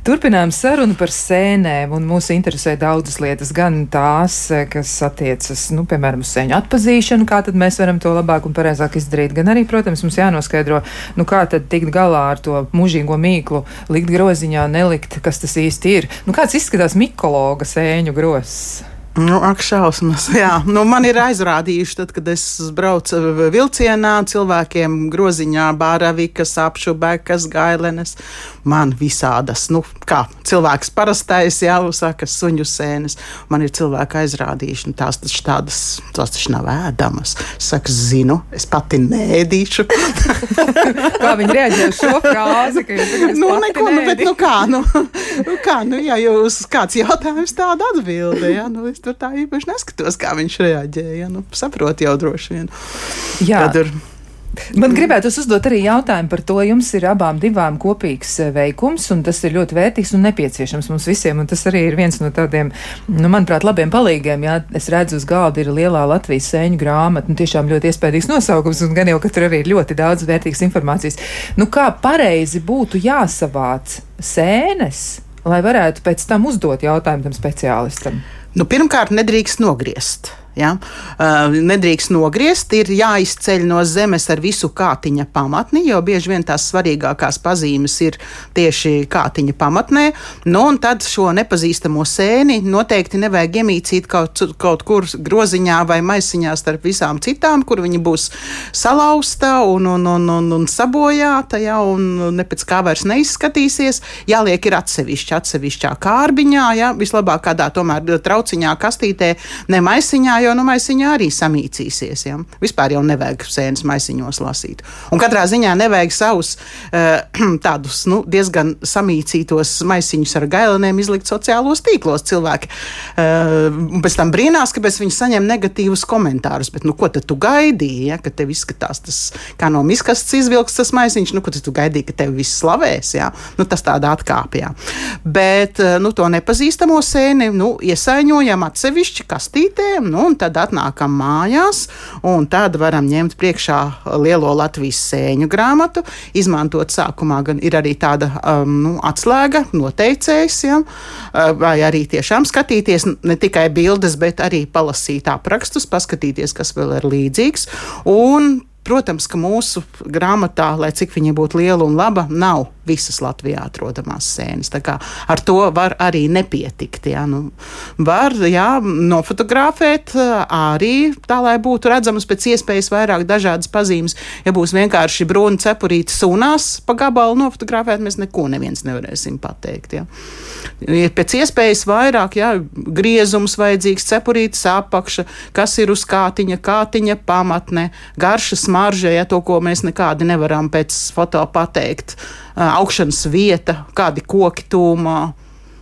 Turpinām sarunu par sēnēm, un mūs interesē daudzas lietas, gan tās, kas attiecas, nu, piemēram, uz sēņu atpazīšanu, kā tad mēs varam to labāk un pareizāk izdarīt, gan arī, protams, mums jānoskaidro, nu, kā tad tikt galā ar to mūžīgo mīklu, likt groziņā, nelikt, kas tas īsti ir. Nu, kāds izskatās mikologa sēņu grozs? Nu, ak, šausmas. *laughs* Jā, nu, man ir aizrādījuši, tad, kad es braucu vilcienā, cilvēkiem groziņā bāravikas, apšubekas, gailenes. Man visādas, nu, kā cilvēks parastais jau saka, suņu sēnes. Man ir cilvēki aizrādījuši, nu, tās taču tādas, tās taču nav ēdamas. Es saku, zinu, es pati nēdīšu. *laughs* kā viņi reaģē uz šo frāzi? nu, neko, nu, bet, nu, kā, nu, *laughs* nu, kā, nu, ja jūs kāds jautājums tāda atbilde, ja, nu, es tur tā īpaši neskatos, kā viņš reaģēja. Nu, saprot jau droši vien. Jā. Tad ir, Man gribētu uzdot arī jautājumu par to. Jums ir abām divām kopīgs eh, veikums, un tas ir ļoti vērtīgs un nepieciešams mums visiem. Tas arī ir viens no tādiem, nu, manuprāt, labiem palīgiem. Jā, es redzu, uz galda ir lielā Latvijas sēņu grāmata, un tiešām ļoti iespējams nosaukums, un gan jau, ka tur arī ir ļoti daudz vērtīgas informācijas. Nu, kā pareizi būtu jāsavāc sēnes, lai varētu pēc tam uzdot jautājumu tam speciālistam? Nu, pirmkārt, nedrīkst nogriezt. Ja? Uh, nedrīkst nogriezt, ir jāizceļ no zemes ar visu kātiņa pamatni, jo bieži vien tās svarīgākās pazīmes ir tieši kātiņa pamatnē. Nu, un tad šo nepazīstamo sēni noteikti nevajag iemīcīt kaut, kaut kur groziņā vai maisiņā starp visām citām, kur viņi būs salauzta un, un, un, un, un sabojāta, ja? un ne pēc kā vairs neizskatīsies. Jāliek ir atsevišķi, atsevišķā kārbiņā, ja? vislabāk kādā tomēr trauciņā, kastītē, ne maisiņā jo nu, maisiņā arī samīcīsies. Ja? Vispār jau nevajag sēnes maisiņos lasīt. Un katrā ziņā nevajag savus uh, *clears throat* tādus nu, diezgan samīcītos maisiņus ar gailenēm izlikt sociālos tīklos. Cilvēki uh, pēc tam brīnās, kāpēc viņi saņem negatīvus komentārus. Bet, nu, ko tad tu gaidīji? Ja? Ka tev izskatās tas kā no miskastes izvilks tas maisiņš, nu, ko tu gaidīji, ka tev viss slavēs. Ja? Nu, tas tādā atkāpjā. Bet uh, nu, to nepazīstamo sēni nu, iesaiņojam atsevišķi kastītē. Nu, un tad atnākam mājās, un tad varam ņemt priekšā lielo Latvijas sēņu grāmatu. Izmantot sākumā gan ir arī tāda um, nu, atslēga, noteicējs, ja, uh, vai arī tiešām skatīties ne tikai bildes, bet arī palasīt aprakstus, paskatīties, kas vēl ir līdzīgs. Un Protams, ka mūsu grāmatā, lai cik viņa būtu liela un laba, nav visas Latvijā atrodamās sēnes. Ar to var arī nepietikt. Jā, nu, var jā, nofotografēt arī tā, lai būtu redzamas pēc iespējas vairāk dažādas pazīmes. Ja būs vienkārši brūna cepurīte sunās pa gabalu nofotografēt, mēs neko neviens nevarēsim pateikt. Jā. Ir pēc iespējas vairāk jā, griezums vajadzīgs, cepurītes apakša, kas ir uz kātiņa, kātiņa pamatne, garšas smarža, ja to, ko mēs nekādi nevaram pēc foto pateikt, augšanas vieta, kādi koki tūmā.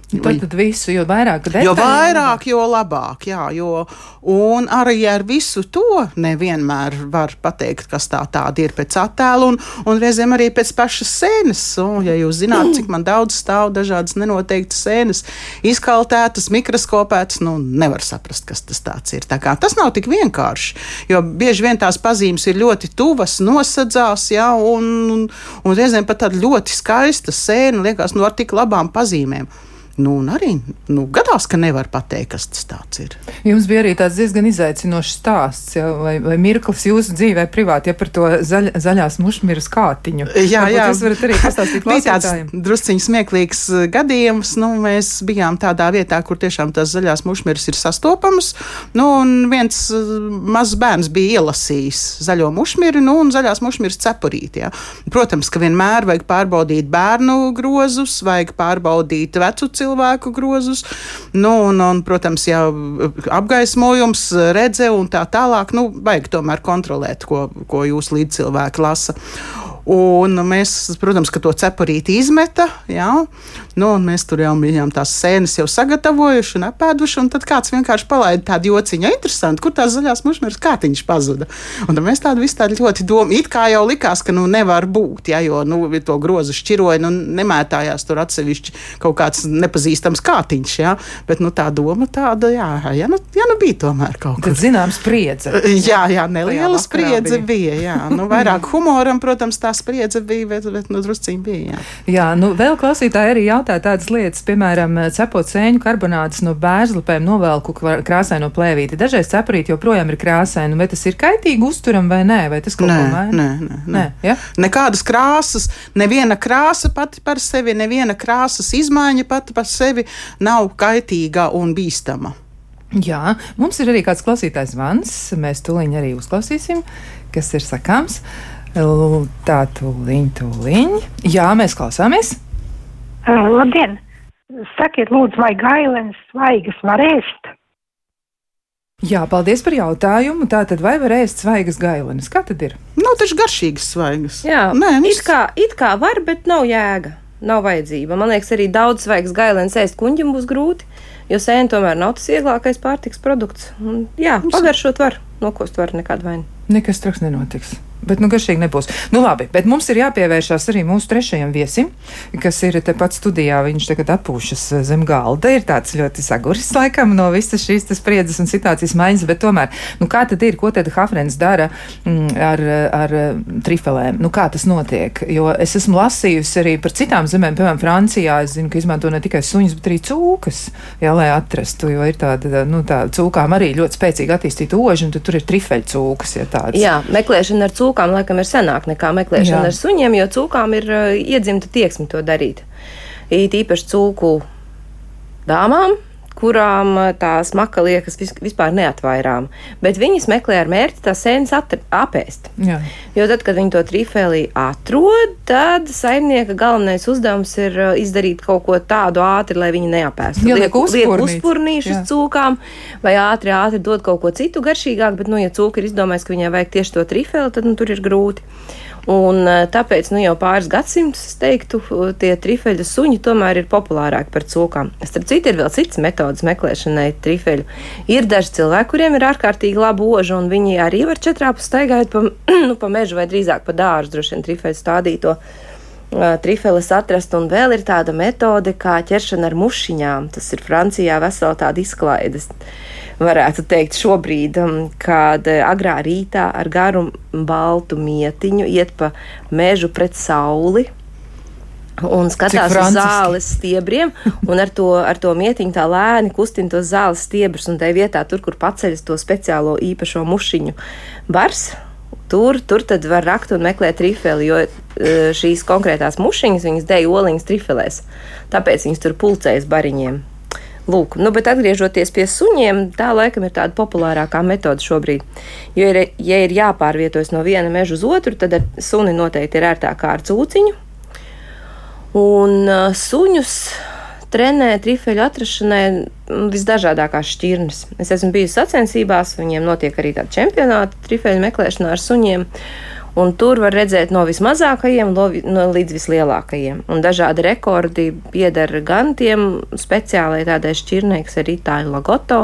Tad, tad visu, jo vairāk detaļu. Jo vairāk, jo labāk. Jā, jo, un arī ar visu to nevienmēr var pateikt, kas tā tāda ir pēc attēla, un, un reizēm arī pēc pašas sēnes. Un, ja jūs zināt, cik man daudz stāv dažādas nenoteiktas sēnes, izkaltētas, mikroskopētas, nu nevar saprast, kas tas ir. Tā kā, tas nav tik vienkārši, jo bieži vien tās pazīmes ir ļoti tuvas, nosadzās, jā, un, un, un reizēm pat tāda ļoti skaista sēna liekas nu, ar tik labām pazīmēm. Nu, arī nu, gadās, ka nevar pateikt, kas tas ir. Jums bija arī tāds diezgan izaicinošs stāsts, ja, vai, vai mirklis jūsu dzīvē, privāti, ja par to zaļ, zaļās mušmiras kātiņu. Jā, Varbūt jā. Jūs varat arī pastāstīt bija tāds drusciņš smieklīgs uh, gadījums. Nu, mēs bijām tādā vietā, kur tiešām tās zaļās mušmiras ir sastopamas. Nu, un viens uh, mazs bērns bija ielasījis zaļo mušmiru nu, un zaļās mušmiras cepurīti. Jā. Protams, ka vienmēr vajag pārbaudīt bērnu grozus, vajag pārbaudīt vecu cilvēku grozus. Nu, un, un, protams, jau apgaismojums, redze un tā tālāk. Nu, vajag tomēr kontrolēt, ko, ko jūs līdzcilvēki lasa. Un mēs, protams, ka to cepurīti izmeta. Jā, nu, mēs tur jau bijām tās sēnes jau sagatavojuši un apēduši. Un tad kāds vienkārši palaida tādu jociņu, interesanti, kur tās zaļās mušmiras kātiņš pazuda. Un tad mēs tādu visu tādu ļoti domājam, it kā jau likās, ka nu nevar būt, jā, jo nu, to grozu šķiroja, nu nemētājās tur atsevišķi kaut kāds nepazīstams kātiņš. Jā, bet nu, tā doma tāda, jā, jā, nu, jā, nu bija tomēr kaut kas. zinām spriedze. Jā, jā, neliela spriedze bija. bija. jā, nu, vairāk humoram, protams, tā spriedze bija, bet, bet nu, drusciņi bija. Jā. Jā, nu vēl klausītāji arī jautāja tādas lietas, piemēram, cepot sēņu karbonātus no bērzlapēm, novelku krāsaino plēvīti. Dažreiz cepurīti joprojām ir krāsaini, vai tas ir kaitīgi uzturam vai nē, vai tas kaut Nē, ko maina? nē, nē, nē. nē ja? Nekādas krāsas, neviena krāsa pati par sevi, neviena krāsas izmaiņa pati par sevi nav kaitīga un bīstama. Jā, mums ir arī kāds klausītājs zvans. Mēs tūlīt arī uzklausīsim, kas ir sakāms. L- Tā tūlīt, tūlīt. Jā, mēs klausāmies. Uh, labdien! Sakiet, lūdzu, vai gailenes svaigas var ēst? Jā, paldies par jautājumu. Tātad, vai var ēst svaigas gailenes? Kā tad ir? Nav taču garšīgas svaigas. Jā, Nē, it, viss- kā, it kā var, bet nav jēga. Nav vajadzība. Man liekas, arī daudz svaigas gailēnas ēst kuņģim būs grūti, jo sēne tomēr nav tas vieglākais pārtiks produkts. Un, jā, pagaršot var, nokost var nekādu vainu. Nekas traks nenotiks. Bet, nu, garšīgi nebūs. Nu, labi, bet mums ir jāpievēršās arī mūsu trešajam viesim, kas ir tepat studijā. Viņš tagad atpūšas eh, zem galda. Ir tāds ļoti saguris, laikam, no visas šīs spriedzes un situācijas maiņas, bet tomēr, nu, kā tad ir, ko tad Hafrens dara mm, ar, ar eh, trifelēm? Nu, kā tas notiek? Jo es esmu lasījusi arī par citām zemēm, piemēram, Francijā. Es zinu, ka izmanto ne tikai suņus, bet arī cūkas, jā, lai atrastu, jo ir tāda, nu, tā cūkām arī ļoti spēcīgi attīstīta oža, un tur ir trifeļu cūkas, ja tādas. Jā, meklēšana ar cūkām laikam ir senāk nekā meklēšana Jā. ar suņiem, jo cūkām ir uh, iedzimta tieksme to darīt. It īpaši cūku dāmām, kurām uh, tā smaka liekas vis, vispār neatvairām, bet viņas meklē ar mērķi tās sēnes apēst. Jā. Jo tad, kad viņi to trifēlī atrod, tad saimnieka galvenais uzdevums ir uh, izdarīt kaut ko tādu ātri, lai viņi neapēstu. Ieliek Liek- liek uzpurnīšus Jā. cūkām, vai ātri, ātri dod kaut ko citu garšīgāku, bet, nu, ja cūka ir izdomājis, ka viņai vajag tieši to trifeli, tad nu, tur ir grūti. Un, eh, tāpēc nu, jau pāris gadsimtus, es teiktu, eh, tie trifeļu suņi tomēr ir populārāki par cūkām. Starp citu, ir vēl citas metodas meklēšanai trifeļu. Ir daži cilvēki, kuriem ir ārkārtīgi laba oža, un viņi arī var četrāpus staigājot pa, *clears throat* nu, pa mežu vai drīzāk pa dārzu, droši vien trifeļu stādīto uh, trifeles atrast, un vēl ir tāda metode kā ķeršana ar mušiņām. Tas ir Francijā vesela tāda izklaides. Varētu teikt, šobrīd, um, kad uh, agrā rītā ar garu baltu mietiņu iet pa mežu pret sauli. Un skatās uz zāles stiebriem, un ar to, ar to mietiņu tā lēni kustina tos zāles stiebrus, un tajā vietā, tur, kur paceļas to speciālo īpašo mušiņu bars, tur, tur tad var rakt un meklēt trifeli, jo e, šīs konkrētās mušiņas, viņas dēļ oliņas trifelēs, tāpēc viņas tur pulcējas bariņiem. Lūk, nu, bet atgriežoties pie suņiem, tā laikam ir tāda populārākā metode šobrīd. Jo, ir, ja ir jāpārvietojas no viena meža uz otru, tad ar suni noteikti ir ērtāk ar cūciņu. Un uh, suņus trenē trifeļu atrašanai visdažādākās šķirnes. Es esmu bijusi sacensībās, viņiem notiek arī tādi čempionāti trifeļu meklēšanā ar suņiem. Un tur var redzēt no vismazākajiem no līdz vislielākajiem. Un dažādi rekordi pieder gan tiem speciālai tādai šķirnei, kas ir itāļu lagoto,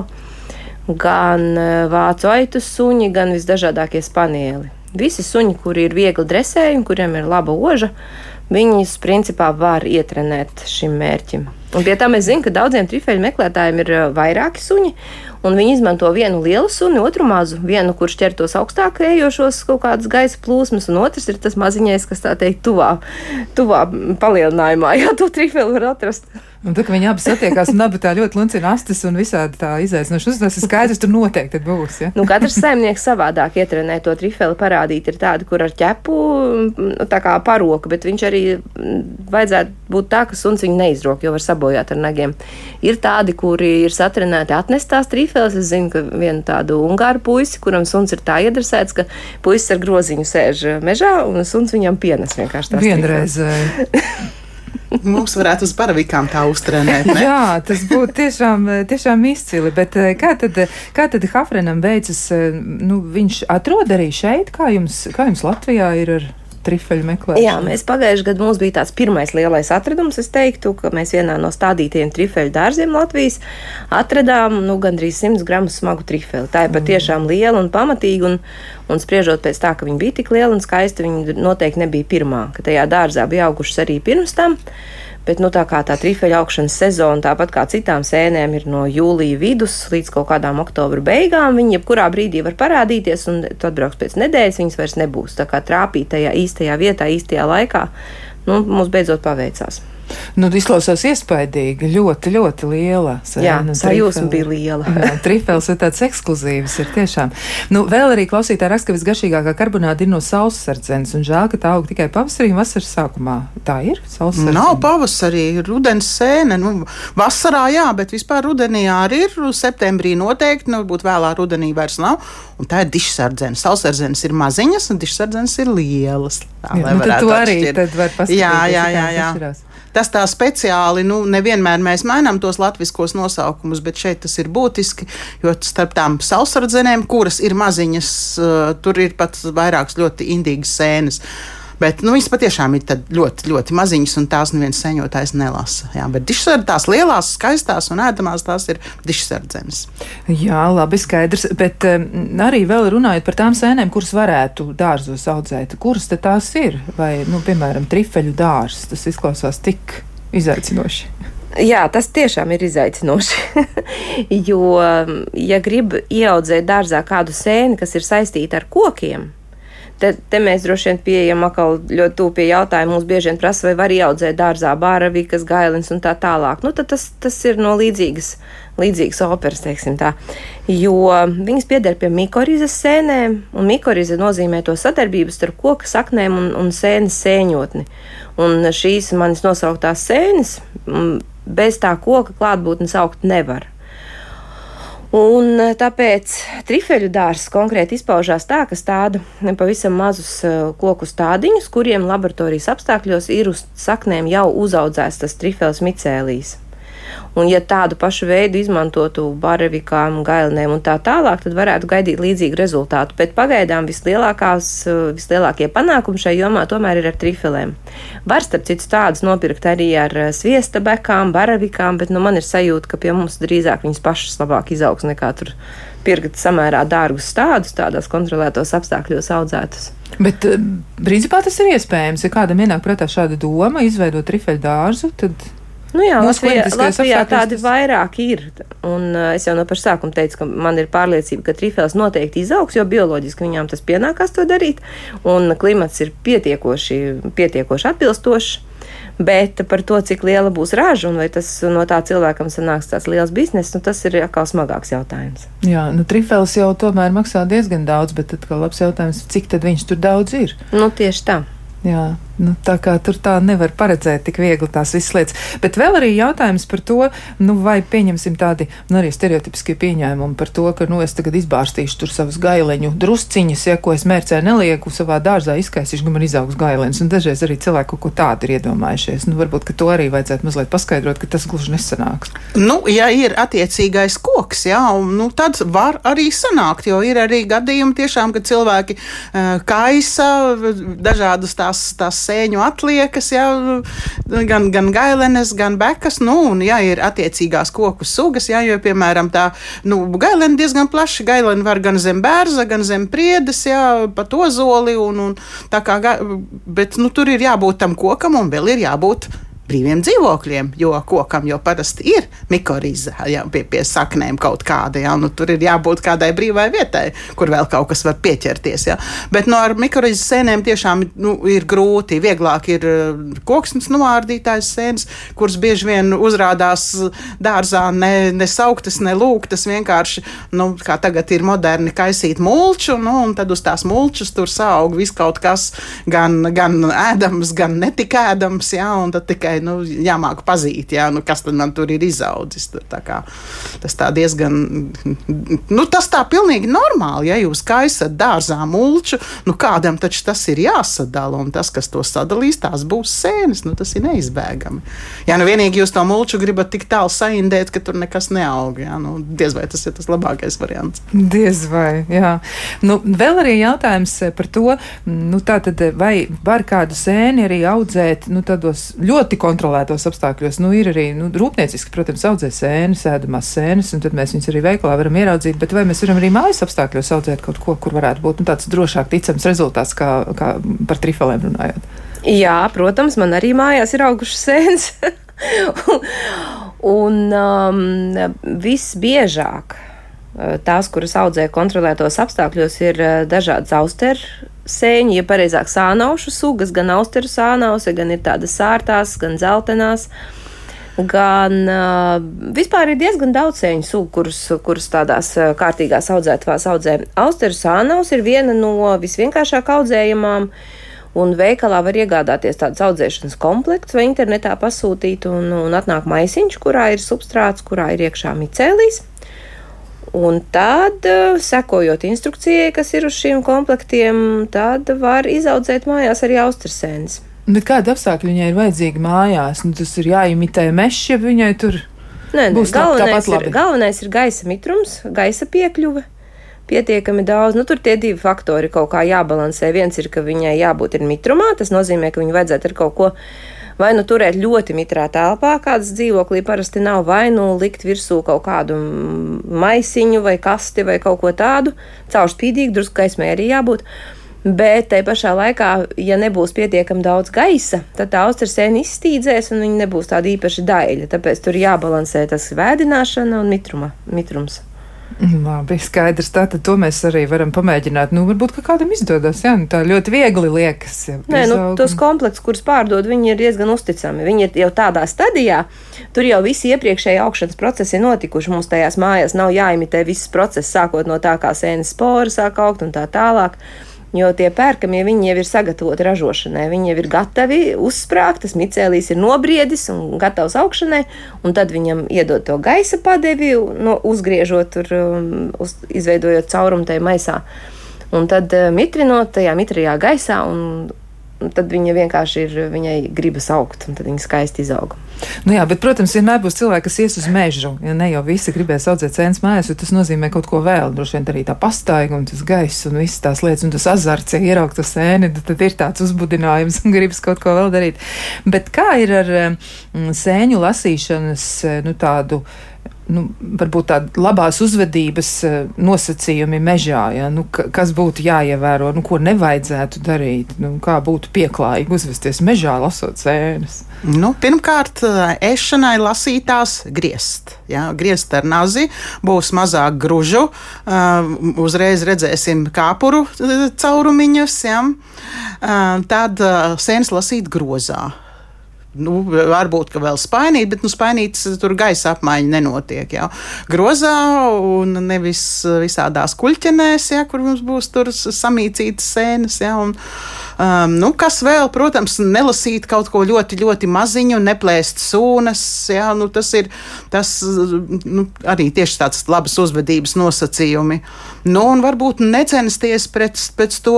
gan eh, vācu aitu suņi, gan visdažādākie spanieli. Visi suņi, kuri ir viegli dresējumi, kuriem ir laba oža, viņus principā var ietrenēt šim mērķim. Un pie tam es zinu, ka daudziem trifeļu meklētājiem ir vairāki suņi, un viņi izmanto vienu lielu suni, otru mazu. Vienu, kurš ķer tos augstāk ejošos kaut kādas gaisa plūsmas, un otrs ir tas maziņais, kas tā teikt, tuvā, tuvā palielinājumā. *laughs* Jā, to trifeļu var atrast. Un tad, kad viņi abi satiekās un abi tā ļoti luncina astes un visādi tā izaicinoši uzvedās, ir skaidrs, tur noteikti būs. Ja? Nu, katrs saimnieks savādāk ietrenē to trifeli parādīt. Ir tādi, kur ar ķepu tā kā paroka, bet viņš arī mm, vajadzētu būt tā, ka suns viņu neizrok, jo var sabojāt ar nagiem. Ir tādi, kuri ir satrenēti atnest tās trifeles. Es zinu, ka vienu tādu ungāru puisi, kuram suns ir tā iedresēts, ka puisis ar groziņu sēž mežā un suns viņam pienes vienkārši tās Vienreiz. trifeles. eh, *laughs* Mums varētu uz baravīkām tā uztrenēt. ne? Jā, tas būtu tiešām, tiešām izcili. Bet eh, kā tad, kā tad Hafrenam beidzas? eh, Nu, viņš atrod arī šeit, kā jums, kā jums Latvijā ir ar trifeļu meklēšanu? Jā, mēs pagājušajā gadā mums bija tāds pirmais lielais atradums. Es teiktu, ka mēs vienā no stādītajiem trifeļu dārziem Latvijas atradām nu, gandrīz 100 gramus smagu trifeli. Tā ir patiešām liela un pamatīga. Un, un spriežot pēc tā, ka viņa bija tik liela un skaista, viņa noteikti nebija pirmā. Ka tajā dārzā bija augušas arī pirms tam. Bet, nu, tā kā tā trifeļa augšanas sezona, tāpat kā citām sēnēm, ir no jūlija vidus līdz kaut kādām oktobra beigām, viņi jebkurā brīdī var parādīties, un tu atbrauks pēc nedēļas, viņas vairs nebūs. Tā kā trāpīt tajā īstajā vietā, īstajā laikā, nu, mums beidzot paveicās. Nu, izklausās iespaidīgi, ļoti, ļoti liela. Jā, sajūsma bija liela. Jā, trifels ir tāds ekskluzīvs, ir tiešām. Nu, vēl arī klausītāji raksta, ka visgaršīgākā karbonāda ir no saussardzenes, un žēl, ka tā aug tikai pavasarī un vasaras sākumā. Tā ir saussardzene. Nav pavasarī, rudens sēne. Nu, vasarā jā, bet vispār rudenī arī ir. Septembrī noteikti, nu, varbūt vēlā rudenī vairs nav. Un tā ir dišsardzene. Sausardzenes ir maziņas, un dišsardzenes ir lielas. Tā, Jā, lai nu, tad varētu to arī tad var paskatīties, Jā, jā, jā. jā. atšķirās. Tas tā speciāli, nu, nevienmēr mēs mainām tos latviskos nosaukumus, bet šeit tas ir būtiski, jo starp tām sausardzenēm, kuras ir maziņas, uh, tur ir pat vairākas ļoti indīgas sēnes. Bet nu, viņas patiešām ir tad ļoti, ļoti maziņas, un tās neviens seņotājs nelasa. Jā, bet dišsardzenes, tās lielās, skaistās un ēdamās, tās ir dišsardzenes. Jā, labi, skaidrs. Bet um, arī vēl runājot par tām sēnēm, kuras varētu dārzos audzēt, kuras tad tās ir? Vai, nu, piemēram, trifeļu dārzs, tas izklausās tik izaicinoši. Jā, tas tiešām ir izaicinoši. *laughs* jo, ja grib ieaudzēt dārzā kādu sēni, kas ir saistīta ar kokiem, tad te mēs droši vien pieejam atkal ļoti tuvu pie jautājuma. Mums bieži vien prasa, vai var ieaudzēt dārzā bāravīkas, gailins un tā tālāk. Nu, tad tas, tas ir no līdzīgas, līdzīgas operas, teiksim tā. Jo viņas pieder pie mikorizes sēnēm, un mikorize nozīmē to sadarbību starp koka saknēm un, un sēnes sēņotni. Un šīs manis nosauktās sēnes bez tā koka klātbūtnes augt nevar. Un eh, tāpēc trifeļu dārsts konkrēti izpaužās tā, ka stāda pavisam mazus eh, koku stādiņus, kuriem laboratorijas apstākļos ir uz saknēm jau uzaudzēts tas trifels micēlijs. Un, ja tādu pašu veidu izmantotu baravikām, gailnēm un tā tālāk, tad varētu gaidīt līdzīgu rezultātu. Bet pagaidām vislielākie panākumi šai jomā tomēr ir ar trifelēm. Var starp citu tādus nopirkt arī ar eh, sviesta bekām, baravikām, bet nu, man ir sajūta, ka pie mums drīzāk viņas pašas labāk izaugs nekā tur pirkt samērā dārgus stādus, tādos kontrolētos apstākļos audzētus. Bet, eh, principā, tas ir iespējams. Ja kādam ienāk prātā šāda doma, izveidot trifeļu dārzu, tad Nu jā, Mūsu Latvijā, Latvijā tādi vairāk ir. Un, uh, es jau no paša sākuma teicu, ka man ir pārliecība, ka trifels noteikti izaugs, jo bioloģiski viņām tas pienākās to darīt. Un klimats ir pietiekoši, pietiekoši atbilstošs. Bet par to, cik liela būs raža un vai tas no tā cilvēkam sanāks tāds liels bizness, nu, tas ir atkal smagāks jautājums. jā, nu, trifels jau tomēr maksā diezgan daudz, bet atkal labs jautājums, cik tad viņš tur daudz ir. Nu, tieši tā. Jā. Nu, tā kā tur tā nevar paredzēt tik viegli tās visas lietas. Bet vēl arī jautājums par to, nu, vai pieņemsim tādi, nu, arī stereotipiskie pieņēmumi par to, ka, nu, es tagad izbārstīšu tur savus gaileņu drusciņas, ja ko es mērcē nelieku savā dārzā izkaisīšu, man izaugs gailens. Un dažreiz arī cilvēki kaut ko tādu ir iedomājušies. Nu, varbūt, ka to arī vajadzētu mazliet paskaidrot, ka tas gluži nesanāks. Nu, ja ir attiecīgais koks, jā, un, nu, tad var arī sanākt, jo ir arī gadījumi tiešām, kad cilvēki uh, kaisa dažādas tās, tās sēņu atliekas, jā, gan, gan gailenes, gan bekas. Nu, un, ja ir attiecīgās koku sugas, jā, jo, piemēram, tā nu, gailene diezgan plaša. Gailene var gan zem bērza, gan zem priedes, jā, pat ozoli. Un, un, kā, bet nu, tur ir jābūt tam kokam un vēl ir jābūt brīviem dzīvokļiem, jo kokam jau parasti ir mikoriza ja, pie, pie saknēm kaut kāda. Ja, nu, tur ir jābūt kādai brīvai vietai, kur vēl kaut kas var pieķerties. Ja. Bet no nu, mikoriza sēnēm tiešām nu, ir grūti. Vieglāk ir eh, koksnes noārdītājs sēnes, kuras bieži vien uzrādās dārzā ne, ne sauktas, ne lūgtas. Vienkārši, nu, kā tagad ir moderni, kaisīt mulču, nu, un tad uz tās mulčas tur saug viss kaut kas gan, gan ēdams, gan netik ēdams. Ja, un tad tikai tikai nu, jāmāk pazīt, jā, nu, kas man tur ir izaudzis. Tur, tā kā, tas tā diezgan, nu, tas tā pilnīgi normāli, ja jūs kaisat dārzā mulču, nu, kādam taču tas ir jāsadala, un tas, kas to sadalīs, tās būs sēnes, nu, tas ir neizbēgami. Jā, nu, vienīgi jūs to mulču gribat tik tālu saindēt, ka tur nekas neaug, jā, nu, diez vai tas ir tas labākais variants. Diez vai, jā. Nu, vēl arī jautājums par to, nu, tā tad vai var kādu sēni arī audzēt, nu, tādos ļoti kontrolētos apstākļos. Nu, ir arī nu, rūpnieciski, protams, audzē sēnes, ēdamās sēnes, un tad mēs viņus arī veikalā varam ieraudzīt. Bet vai mēs varam arī mājas apstākļos audzēt kaut ko, kur varētu būt nu, tāds drošāk ticams rezultāts, kā, kā par trifelēm runājot? Jā, protams, man arī mājās ir augušas sēnes. *laughs* un um, visbiežāk tās, kuras audzē kontrolētos apstākļos, ir dažādas austeru sēņi, ja pareizāk sānaušu sugas, gan austeru sānausi, gan ir tādas sārtās, gan dzeltenās. Gan uh, vispār ir diezgan daudz sēņu sugu, kuras, kuras tādās kārtīgās audzētavās audzē. Austeru sānaus ir viena no visvienkāršāk audzējamām, un veikalā var iegādāties tādas audzēšanas komplekts vai internetā pasūtīt, un, un atnāk maisiņš, kurā ir substrāts, kurā ir iekšā micēlīs. Un tad, eh, sekojot instrukcijai, kas ir uz šiem komplektiem, tad var izaudzēt mājās arī austrasēnes. Bet kāda apstākļa viņai ir vajadzīga mājās? Nu, tas ir jāimitē mežs, ja viņai tur nē, būs galvenais, ir, galvenais ir gaisa mitrums, gaisa piekļuve. Pietiekami daudz, nu tur tie divi faktori kaut kā jābalansē. Viens ir, ka viņai jābūt ir mitrumā, tas nozīmē, ka viņai vajadzētu ar kaut ko vai nu turēt ļoti mitrā telpā, kādas dzīvoklī parasti nav, vai nu likt virsū kaut kādu maisiņu vai kasti vai kaut ko tādu, caurspīdīgi, drusku gaismai arī jābūt. Bet tai pašā laikā, ja nebūs pietiekami daudz gaisa, tad tā austrasēna izstīdzēs un viņa nebūs tāda īpaši daļa. Tāpēc tur jābalansē tas vēdināšana un mitruma, mitrums. Labi, skaidrs. Tātad to mēs arī varam pamēģināt. Nu, varbūt kādam izdodas. Jā, nu, tā ļoti viegli liekas. Jā, Nē, nu, tos kompleksus, kurus pārdod, viņi ir diezgan uzticami. Viņi ir jau tādā stadijā, tur jau visi iepriekšēji augšanas procesi ir notikuši. Mums tajās mājās nav jāimitē viss process, sākot no tā, kā sēnes spori sāk augt un tā tālāk. Jo tie pērkamie viņi jau ir sagatavoti ražošanai. Viņi jau ir gatavi uzsprāgt, tas micēlīs ir nobriedis un gatavs augšanai, un tad viņam iedod to gaisa padevi, no, uzgriežot tur, um, uz, izveidojot caurumu tajā maisā. Un tad uh, mitrinot tajā mitrajā gaisā un tad viņa vienkārši ir, viņai gribas augt, un tad viņa skaisti izaug. Nu jā, bet, protams, vienmēr būs cilvēki, kas ies uz mežu. Ja ne jau visi gribēs audzēt cēnas mājās, jo tas nozīmē kaut ko vēl. Droši vien arī tā pastaiga un tas gaiss un visas tās lietas, un tas azarts, ja ieraugt to sēni, tad ir tāds uzbudinājums un *laughs* gribas kaut ko vēl darīt. Bet kā ir ar mm, sēņu lasīšanas, nu tādu nu, varbūt tāda labās uzvedības eh, nosacījumi mežā, ja? nu, kas būtu jāievēro, nu, ko nevajadzētu darīt, nu, kā būtu pieklājīgi uzvesties mežā, lasot sēnes. Nu, pirmkārt, eh, ēšanai lasītās griezt. Ja? Griezt ar nazi, būs mazāk gružu, uh, uzreiz redzēsim kāpuru caurumiņus, ja? tad sēnes lasīt grozā nu, varbūt vēl spainīt, bet nu, spainītas tur gaisa apmaiņa nenotiek. Jā. Grozā un nevis visādās kuļķenēs, jā, kur mums būs tur samīcītas sēnes. Jā, un, Um, nu, kas vēl, protams, nelasīt kaut ko ļoti, ļoti maziņu, neplēst sūnas. Jā, nu, tas ir tas, nu, arī tieši tāds labas uzvedības nosacījumi. Nu, un varbūt necensties pret, pēc to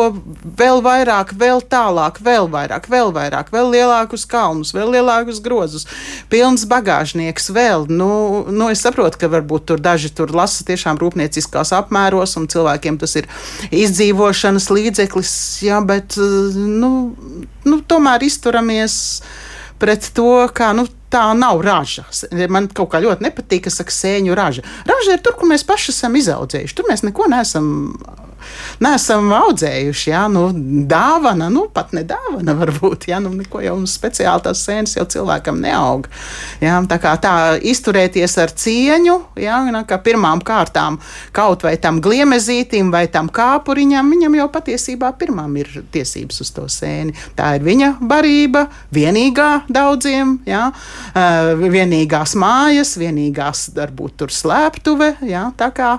vēl vairāk, vēl tālāk, vēl vairāk, vēl vairāk, vēl lielākus kalnus, vēl lielākus grozus, pilns bagāžnieks vēl. Nu, nu, es saprotu, ka varbūt tur daži tur lasa tiešām rūpnieciskās apmēros, un cilvēkiem tas ir izdzīvošanas līdzeklis, jā, bet nu, nu, tomēr izturamies pret to, kā nu, tā nav raža. Man kaut kā ļoti nepatīk, ka saka sēņu raža. Raža ir tur, kur mēs paši esam izaudzējuši. Tur mēs neko neesam neesam audzējuši. Jā, nu, dāvana, nu, pat ne dāvana varbūt. Jā, nu, neko jau speciāli tās sēnes jau cilvēkam neaug. Jā, tā kā tā izturēties ar cieņu, jā, nu, kā pirmām kārtām kaut vai tam gliemezītim vai tam kāpuriņam, viņam jau patiesībā pirmām ir tiesības uz to sēni. Tā ir viņa barība, vienīgā daudziem, jā, vienīgās mājas, vienīgās varbūt tur slēptuve. Jā, tā kā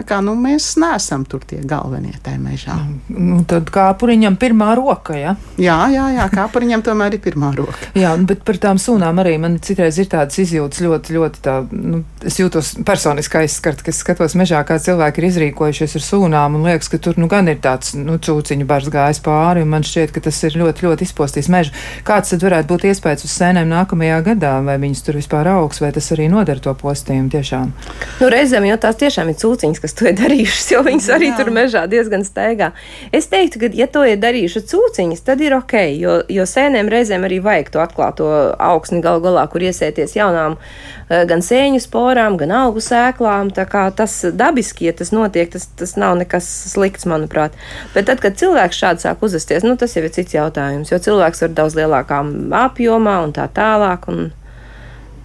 Tā kā nu, mēs neesam tur tie galvenie tajā mežā. Nu, tad kāpuriņam pirmā roka, ja? Jā, jā, jā kāpuriņam tomēr ir pirmā roka. *laughs* jā, bet par tām sūnām arī man citreiz ir tādas izjūtas ļoti, ļoti tā, nu, es jūtos personiski aizskart, ka es skatos mežā, kā cilvēki ir izrīkojušies ar sūnām un liekas, ka tur nu gan ir tāds, nu, cūciņu bars gājis pāri un man šķiet, ka tas ir ļoti, ļoti izpostījis mežu. Kāds tad varētu būt iespējas uz sēnēm nākamajā gadā, vai viņas tur vispār augs, vai tas arī nodara to postījumu tiešām? Nu, reizēm jau tās tiešām ir cūciņas, kas to *laughs* ir darījušas, jo viņas arī Jā. tur mežā diezgan staigā. Es teiktu, ka, ja to ir darījuši cūciņas, tad ir ok, jo, jo sēnēm reizēm arī vajag to atklāto augsni galu galā, kur iesēties jaunām eh, gan sēņu sporām, gan augu sēklām. Tā kā tas dabiski, ja tas notiek, tas, tas nav nekas slikts, manuprāt. Bet tad, kad cilvēks šādi sāk uzvesties, nu, tas jau ir cits jautājums, jo cilvēks var daudz lielākā apjomā un tā tālāk. Un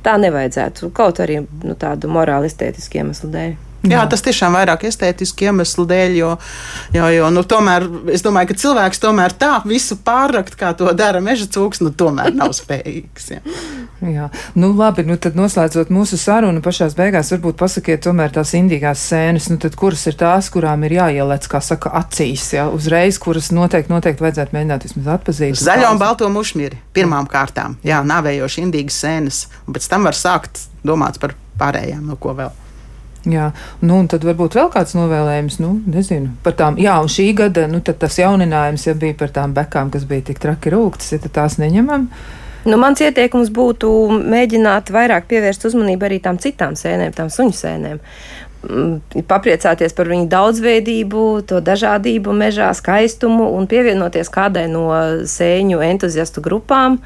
tā nevajadzētu, kaut arī nu, tādu morāli estētisku iemeslu dēļ. Jā, tas tiešām vairāk estētiski iemeslu dēļ, jo, jo, jo nu, tomēr es domāju, ka cilvēks tomēr tā visu pārrakt, kā to dara meža cūks, nu tomēr nav *laughs* spējīgs. Jā. jā, nu labi, nu tad noslēdzot mūsu sarunu pašās beigās, varbūt pasakiet tomēr tās indīgās sēnes, nu tad kuras ir tās, kurām ir jāielec, kā saka, acīs, jā, uzreiz, kuras noteikti, noteikti vajadzētu mēģināt vismaz atpazīt. Zaļo un balto mušmiri pirmām kārtām, jā, nāvējoši indīgas sēnes, un pēc tam var sākt domāt par pārējām, no ko vēl. Jā, nu, un tad varbūt vēl kāds novēlējums, nu, nezinu, par tām, jā, un šī gada, nu, tad tas jauninājums, ja bija par tām bekām, kas bija tik traki rūktas, ja tās neņemam. Nu, mans ieteikums būtu mēģināt vairāk pievērst uzmanību arī tām citām sēnēm, tām suņu sēnēm. Mm, papriecāties par viņu daudzveidību, to dažādību mežā, skaistumu un pievienoties kādai no sēņu entuziastu grupām,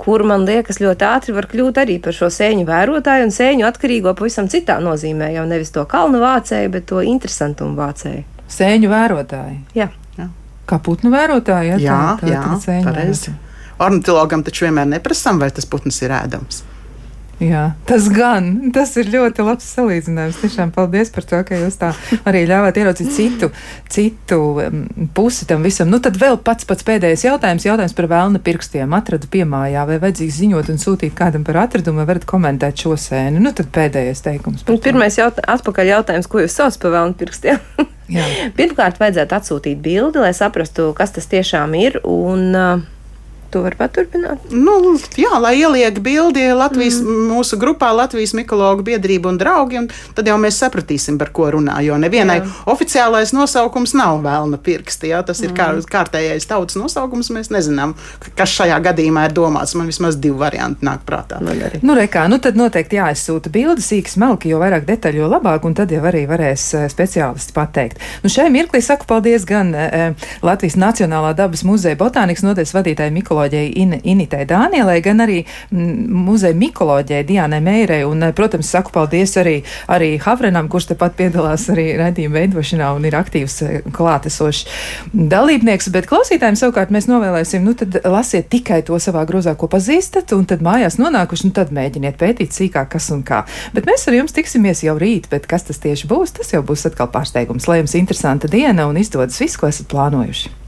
kur man liekas ļoti ātri var kļūt arī par šo sēņu vērotāju un sēņu atkarīgo pavisam citā nozīmē, jau nevis to kalnu vācēju, bet to interesantumu vācēju. Sēņu vērotāji? Jā. jā. Kā putnu vērotāji? Ja? Jā, tā, tā, jā, jā pareizi. Ornitologam taču vienmēr neprasām, vai tas putns ir ēdams. Jā, tas gan, tas ir ļoti labs salīdzinājums. Tiešām paldies par to, ka jūs tā arī ļāvāt ieraudzīt citu, citu pusi tam visam. Nu, tad vēl pats pats pēdējais jautājums, jautājums par vēlna pirkstiem. Atradu piemājā, vai vajadzīgs ziņot un sūtīt kādam par atradumu, vai varat komentēt šo sēnu. Nu, tad pēdējais teikums. Pirmais jautā, atpakaļ jautājums, ko jūs sauc par vēlna pirkstiem? *laughs* Pirmkārt, vajadzētu atsūtīt bildi, lai saprastu, kas tas tiešām ir. Un, uh, Tu vari paturpināt? Nu, jā, lai ieliek bildi Latvijas, mm. mūsu grupā Latvijas mikologu biedrība un draugi, un tad jau mēs sapratīsim, par ko runā. Jo nevienai jā. oficiālais nosaukums nav vēlna pirksti. Jā, tas mm. ir kā, kārtējais tautas nosaukums. Mēs nezinām, kas šajā gadījumā ir domāts. Man vismaz divi varianti nāk prātā. Nu, rekā, nu tad noteikti jāizsūta bildi, sīki smalki, jo vairāk detaļu, jo labāk, un tad jau arī varēs eh, speciālisti pateikt. Nu, šai mirklī saku paldies gan e, Latvijas Nacionālā dabas muzeja botānikas nodeļas vadītājai Mikolai psiholoģijai In Initai Dānielai, gan arī muzeja mikoloģijai Diānai Meirai. Un, eh, protams, saku paldies arī, arī Havrenam, kurš tepat piedalās arī raidījuma veidošanā un ir aktīvs eh, klātesošs dalībnieks. Bet klausītājiem savukārt mēs novēlēsim, nu tad lasiet tikai to savā grozā, ko pazīstat, un tad mājās nonākuši, nu tad mēģiniet pētīt sīkāk, kas un kā. Bet mēs ar jums tiksimies jau rīt, bet kas tas tieši būs, tas jau būs atkal pārsteigums. Lai jums interesanta diena un izdodas viss, ko esat plānojuši.